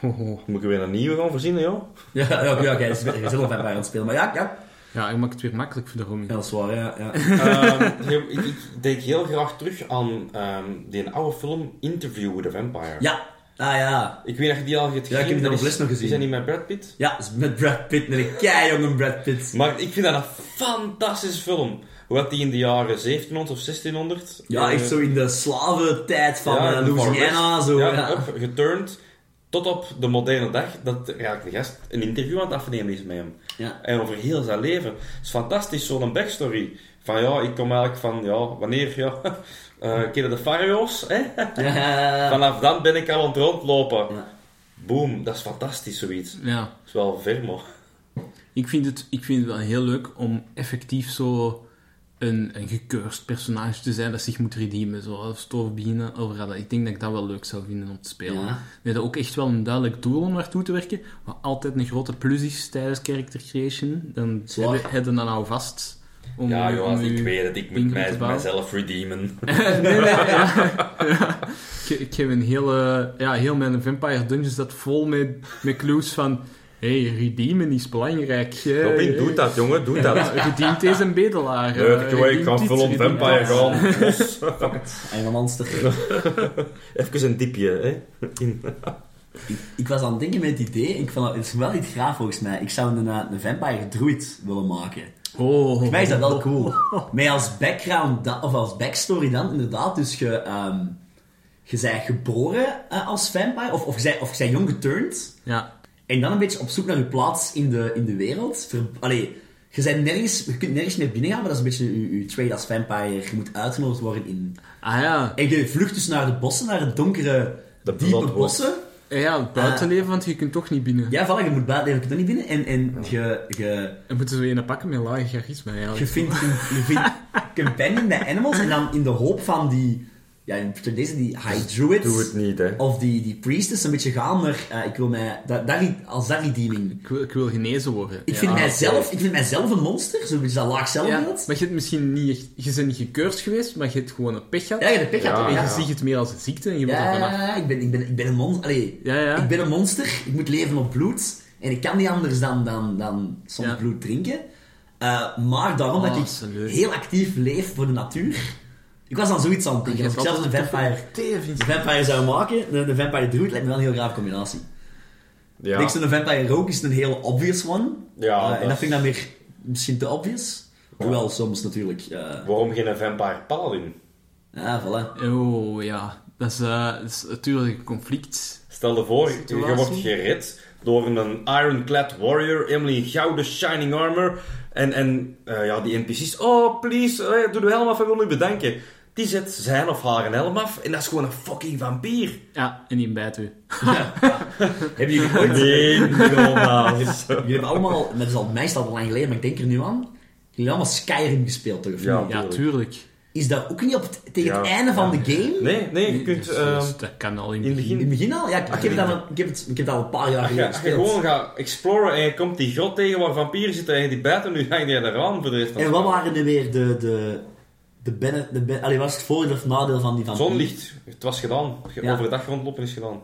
Moet ik weer een nieuwe gaan voorzien, joh? Ja, ja, ja oké, dus je bent een vampire aan het spelen. Maar ja, ja. Ja, je maakt het weer makkelijk voor de. Ja, dat is waar, ja. ja. Ehm, ik, ik denk heel graag terug aan ehm, die oude film Interview with a Vampire. Ja, ah ja. Ik weet of je die al hebt Ja, ik heb die Dat op is- les nog gezien. Is dat niet met Brad Pitt? Ja, is met Brad Pitt, met een keijonge Brad Pitt. Maar ik vind dat een fantastische film. Hoe had die in de jaren 1700 of 1600? Ja, eh, echt zo in de slaventijd van ja, eh, Louisiana. Zo, ja. Ja, up, geturnd tot op de moderne dag dat ja, de gast een interview aan het afnemen is met hem. Ja. En over heel zijn leven. Het is fantastisch, zo'n backstory. Van ja, ik kom eigenlijk van, ja, wanneer, ja, eh kennen de Farao's, hè? Ja. Vanaf dan ben ik al aan het rondlopen. Ja. Boom, dat is fantastisch, zoiets. Ja. Dat is wel ver, maar... Ik vind, het, ik vind het wel heel leuk om effectief zo een, een gekeurd personage te zijn dat zich moet redeemen. Zoals Stof beginnen over hadden. Ik denk dat ik dat wel leuk zou vinden om te spelen. Ja. Dat ook echt wel een duidelijk doel om naartoe te werken. Wat altijd een grote plus is tijdens character creation. Dan hebben je dan nou vast. Om, Ja, Johan, ik weet het. Ik moet mij, mijzelf redeemen. nee, nee, ja. Ja. Ik, ik heb een hele, ja, heel mijn Vampire Dungeons dat vol met, met clues van... hey, redeemen is belangrijk. Robin, doe dat, jongen. Doe dat. Ja, redeemt is een bedelaar. Leuk, Eh, jongen. Ik ga on redeemt vampire gaan. Los. En een monster. Even een diepje, hè. In. Ik, ik was aan het denken met het idee, ik vond dat, het is wel iets graaf volgens mij. Ik zou een, een vampire druid willen maken. Oh. Volgens mij is dat wel cool. Maar als background, da- of als backstory dan, inderdaad, dus je, ehm je bent geboren eh, als vampire, of, of je bent, of je bent jong geturnd, Ja. en dan een beetje op zoek naar je plaats in de, in de wereld. Ver, allee, je, bent nergens, je kunt nergens meer binnen gaan, maar dat is een beetje je, je trade als vampire. Je moet uitgenodigd worden in... Ah ja. En je vlucht dus naar de bossen, naar het donkere, De diepe bossen. Ja, het buitenleven, want je kunt toch niet binnen. Ja, voilà, je moet buiten, je kunt er niet binnen. En, en je, je, En moeten ze een pakken met lage charisma eigenlijk. je vindt, je, je vindt companion met animals en dan in de hoop van die, ja, in deze die high druids, Doe het niet, hè. of die, die priestess, een beetje gaan naar, eh, ik wil mij, dat, dat, als dat redeeming. Ik wil, ik wil genezen worden. Ik Ja. vind, oké. mijzelf, ik vind mijzelf een monster, zo'n beetje dat laag Ja, zelfbeeld. maar je hebt misschien niet echt... Je bent niet gekeurd geweest, maar je hebt gewoon een pech gehad. Ja, je hebt de pech Ja, gehad, En ja. je ziet het meer als een ziekte en je moet Ja, er vanaf. ja, ja, ik ben, ik ben, ik ben een monster. Allee, Ja, ja. Ik ben een monster, ik moet leven op bloed. En ik kan niet anders dan, dan, dan soms Ja. bloed drinken. Uh, maar daarom Oh, dat ik leuk. heel actief leef voor de natuur. Ik was aan zoiets aan het denken. Als ik zelfs een vampire, een vampire zou maken, de, de vampire druid lijkt me wel een heel graaf combinatie. Ja. Ik denk zo'n vampire rogue is een heel obvious one. Ja, Uh, dat en dat is- vind ik dan weer misschien te obvious. Hoewel soms natuurlijk. uh, Waarom geen vampire paladin? ja, voilà. Oh, ja. Dat is, eh, dat is natuurlijk een conflict. Stel je voor, je wordt gered door een ironclad warrior, helemaal in gouden shining armor. En, en eh, ja, die NPC's, oh please, eh, doe de helm af, ik wil u bedanken. Die zet zijn of haar een helm af en dat is gewoon een fucking vampier. Ja, en die bijt u. Hebben jullie ooit... Nee. Jullie hebben allemaal, dat is al meestal al lang geleden, maar ik denk er nu aan. Jullie hebben allemaal Skyrim gespeeld, toch? Ja. Ja, Tuurlijk. Is dat ook niet op het, tegen het einde van de game? Nee, nee, je kunt... Dus, ehm, dat kan al in het het In begin. het begin al? Ja, ik, ik heb, het al, ik, heb het, ik heb het al een paar jaar als je, geleden als je gewoon gaat exploren en je komt die grot tegen waar vampieren zitten en je die bijten, nu hang je eraan voor de rest En wat waren nu weer de... de de bene, de ben, allee, wat is het voordeel of nadeel van die van Zonlicht, het was gedaan. Ja. Overdag rondlopen is gedaan.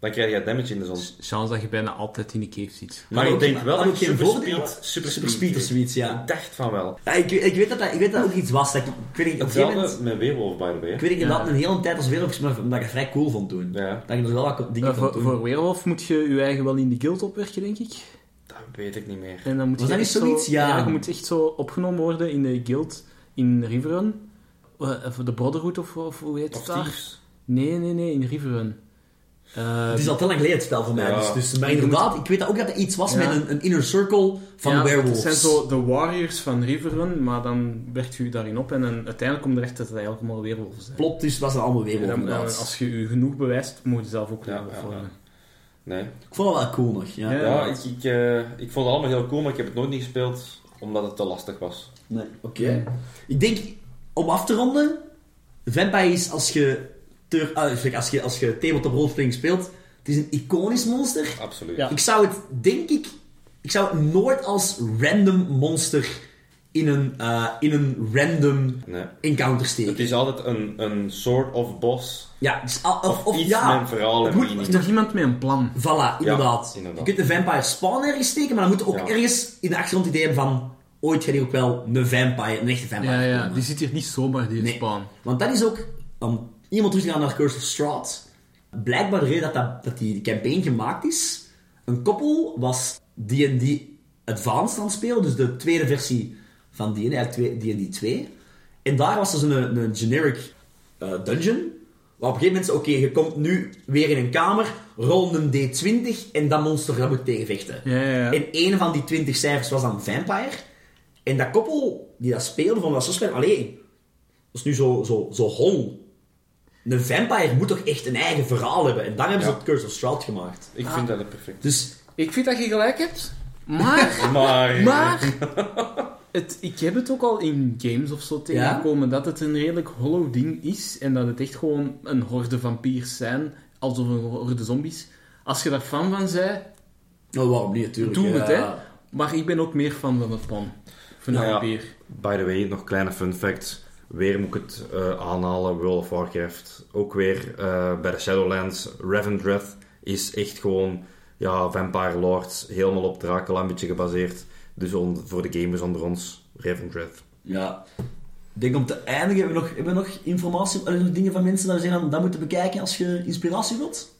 Dan krijg je damage in de zon. Chance dat je bijna altijd in de cave zit. Maar ik denk wel dat je super voordelen? speed, super Super speed, of zoiets, ja. Ik dacht van wel. ja ik, ik, weet dat dat, ik weet dat ook iets was. Dat ik, ik weet op een gegeven moment... Met Weerwolf, by the way. Ik weet Ja. dat een hele tijd als wereld omdat ik het vrij cool vond toen. Ja, Dat je er wel wat dingen Uh, voor, doen. voor Weerwolf moet je je eigen wel in de guild opwerken, denk ik. dat weet ik niet meer. En dan moet Was je dat niet zoiets? Zo, Ja. je moet echt zo opgenomen worden in de guild in Riverrun. Uh, voor de Brotherhood of, of hoe heet Of het daar? Thieves. Nee, nee, nee, in Riverrun. Uh, Het is al te lang geleden het spel voor mij. Ja. Dus, dus, maar moet- inderdaad, ik weet dat ook dat er iets was Ja. met een, een inner circle van ja, werewolves. Het zijn zo de warriors van Riverrun, maar dan werkt je daarin op en uiteindelijk komt er echt dat het eigenlijk allemaal weerwolven zijn. Plot, dus was er allemaal En werewolf dan, inderdaad. dan, als je je genoeg bewijst, moet je zelf ook ja, worden. Nee. Ik vond het wel cool nog. Ja. Ja. Ja, ik, ik, eh, ik vond het allemaal heel cool, maar ik heb het nooit niet gespeeld omdat het te lastig was. Nee, oké. Ik denk, om af te ronden, Vampires, als je, ter, ah, als je, als je tabletop roleplaying speelt, het is een iconisch monster. Absoluut. Ja. Ik zou het, denk ik, ik zou het nooit als random monster in een, eh, in een random Nee. encounter steken. Het is altijd een, een soort of boss. Ja, dus, al- of, Of, of, iets ja, met een verhaal het en moet- meaning. Is nog iemand met een plan? Voilà, inderdaad. inderdaad. Je kunt de vampire spawn ergens steken, maar dan moet je ook Ja. ergens in de achtergrond het idee hebben van ooit gaat hier ook wel een vampire, een echte vampire Ja, ja, komen. die zit hier niet zomaar, die Nee. spawn. Want dat is ook, iemand gaan naar Curse of Strahd, blijkbaar de reden dat, dat, dat die campaign gemaakt is, een koppel was D&D Advanced aan het spelen, dus de tweede versie van D&D, D&D 2. En daar was dus een, een generic eh, dungeon, waar op een gegeven moment, zei, oké, je komt nu weer in een kamer, rol een D20 en dat monster dat moet tegenvechten. Ja, ja, ja. En een van die 20 cijfers was dan Vampire. En dat koppel die dat speelde, vond dat zo spannend. Allee, dat is nu zo, zo, zo hol. Een vampire moet toch echt een eigen verhaal hebben. En daar hebben ze Ja. het Curse of Strahd gemaakt. Ik vind dat het perfect. Dus, Ik vind dat je gelijk hebt, maar... Maar... Maar het, ik heb het ook al in games of zo tegengekomen dat het een redelijk hollow ding is en dat het echt gewoon een horde vampiers zijn, alsof een horde zombies. Als je daar fan van bent, nou waarom niet natuurlijk. doe het, hè. Maar ik ben ook meer fan van het pan. Van een Nou ja. vampier. By the way, nog kleine fun facts. Weer moet ik het eh, aanhalen, World of Warcraft. Ook weer eh, bij de Shadowlands. Revendreth is echt gewoon ja, Vampire Lords. Helemaal op Dracula een beetje gebaseerd. Dus on- voor de gamers onder ons, Revendreth. Ja. Ik denk om te eindigen, hebben we nog, hebben we nog informatie, eh, nog dingen van mensen dat we zeggen, dat moeten bekijken als je inspiratie wilt?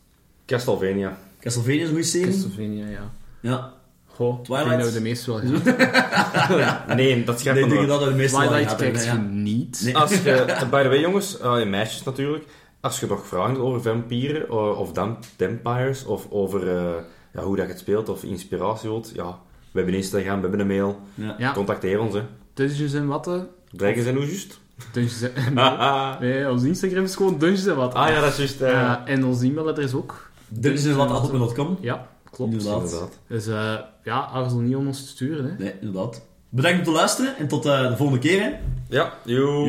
Castlevania. Castlevania is een goede serie. Castlevania, ja. Ja. Goh, ik Twilight. denk dat we de meeste wel gezien Nee, dat schrijft Nee, ik denk dat we de meeste wel Twilight kijkt je niet. Nee. Als je, by the way jongens, eh, meisjes natuurlijk, als je nog vragen hebt over vampieren of dam- vampires of over eh, ja, hoe dat je het speelt of inspiratie wilt, ja, we hebben Instagram, we hebben een mail, Ja. Contacteer ons hè. Dungeons en Watten. Dragon zijn hoe juist? Dungeons en... ah Nee, onze Instagram is gewoon Dungeons en Watten. ja, dat is juist. Ja, en ons e-mailadres ook. Dungeons en wat altijd.com. Ja, klopt. Inderdaad. inderdaad. Dus eh, ja, aarzel niet om ons te sturen. Hè. Nee, inderdaad. Bedankt voor het luisteren en tot eh, de volgende keer. Hè. Ja, yo.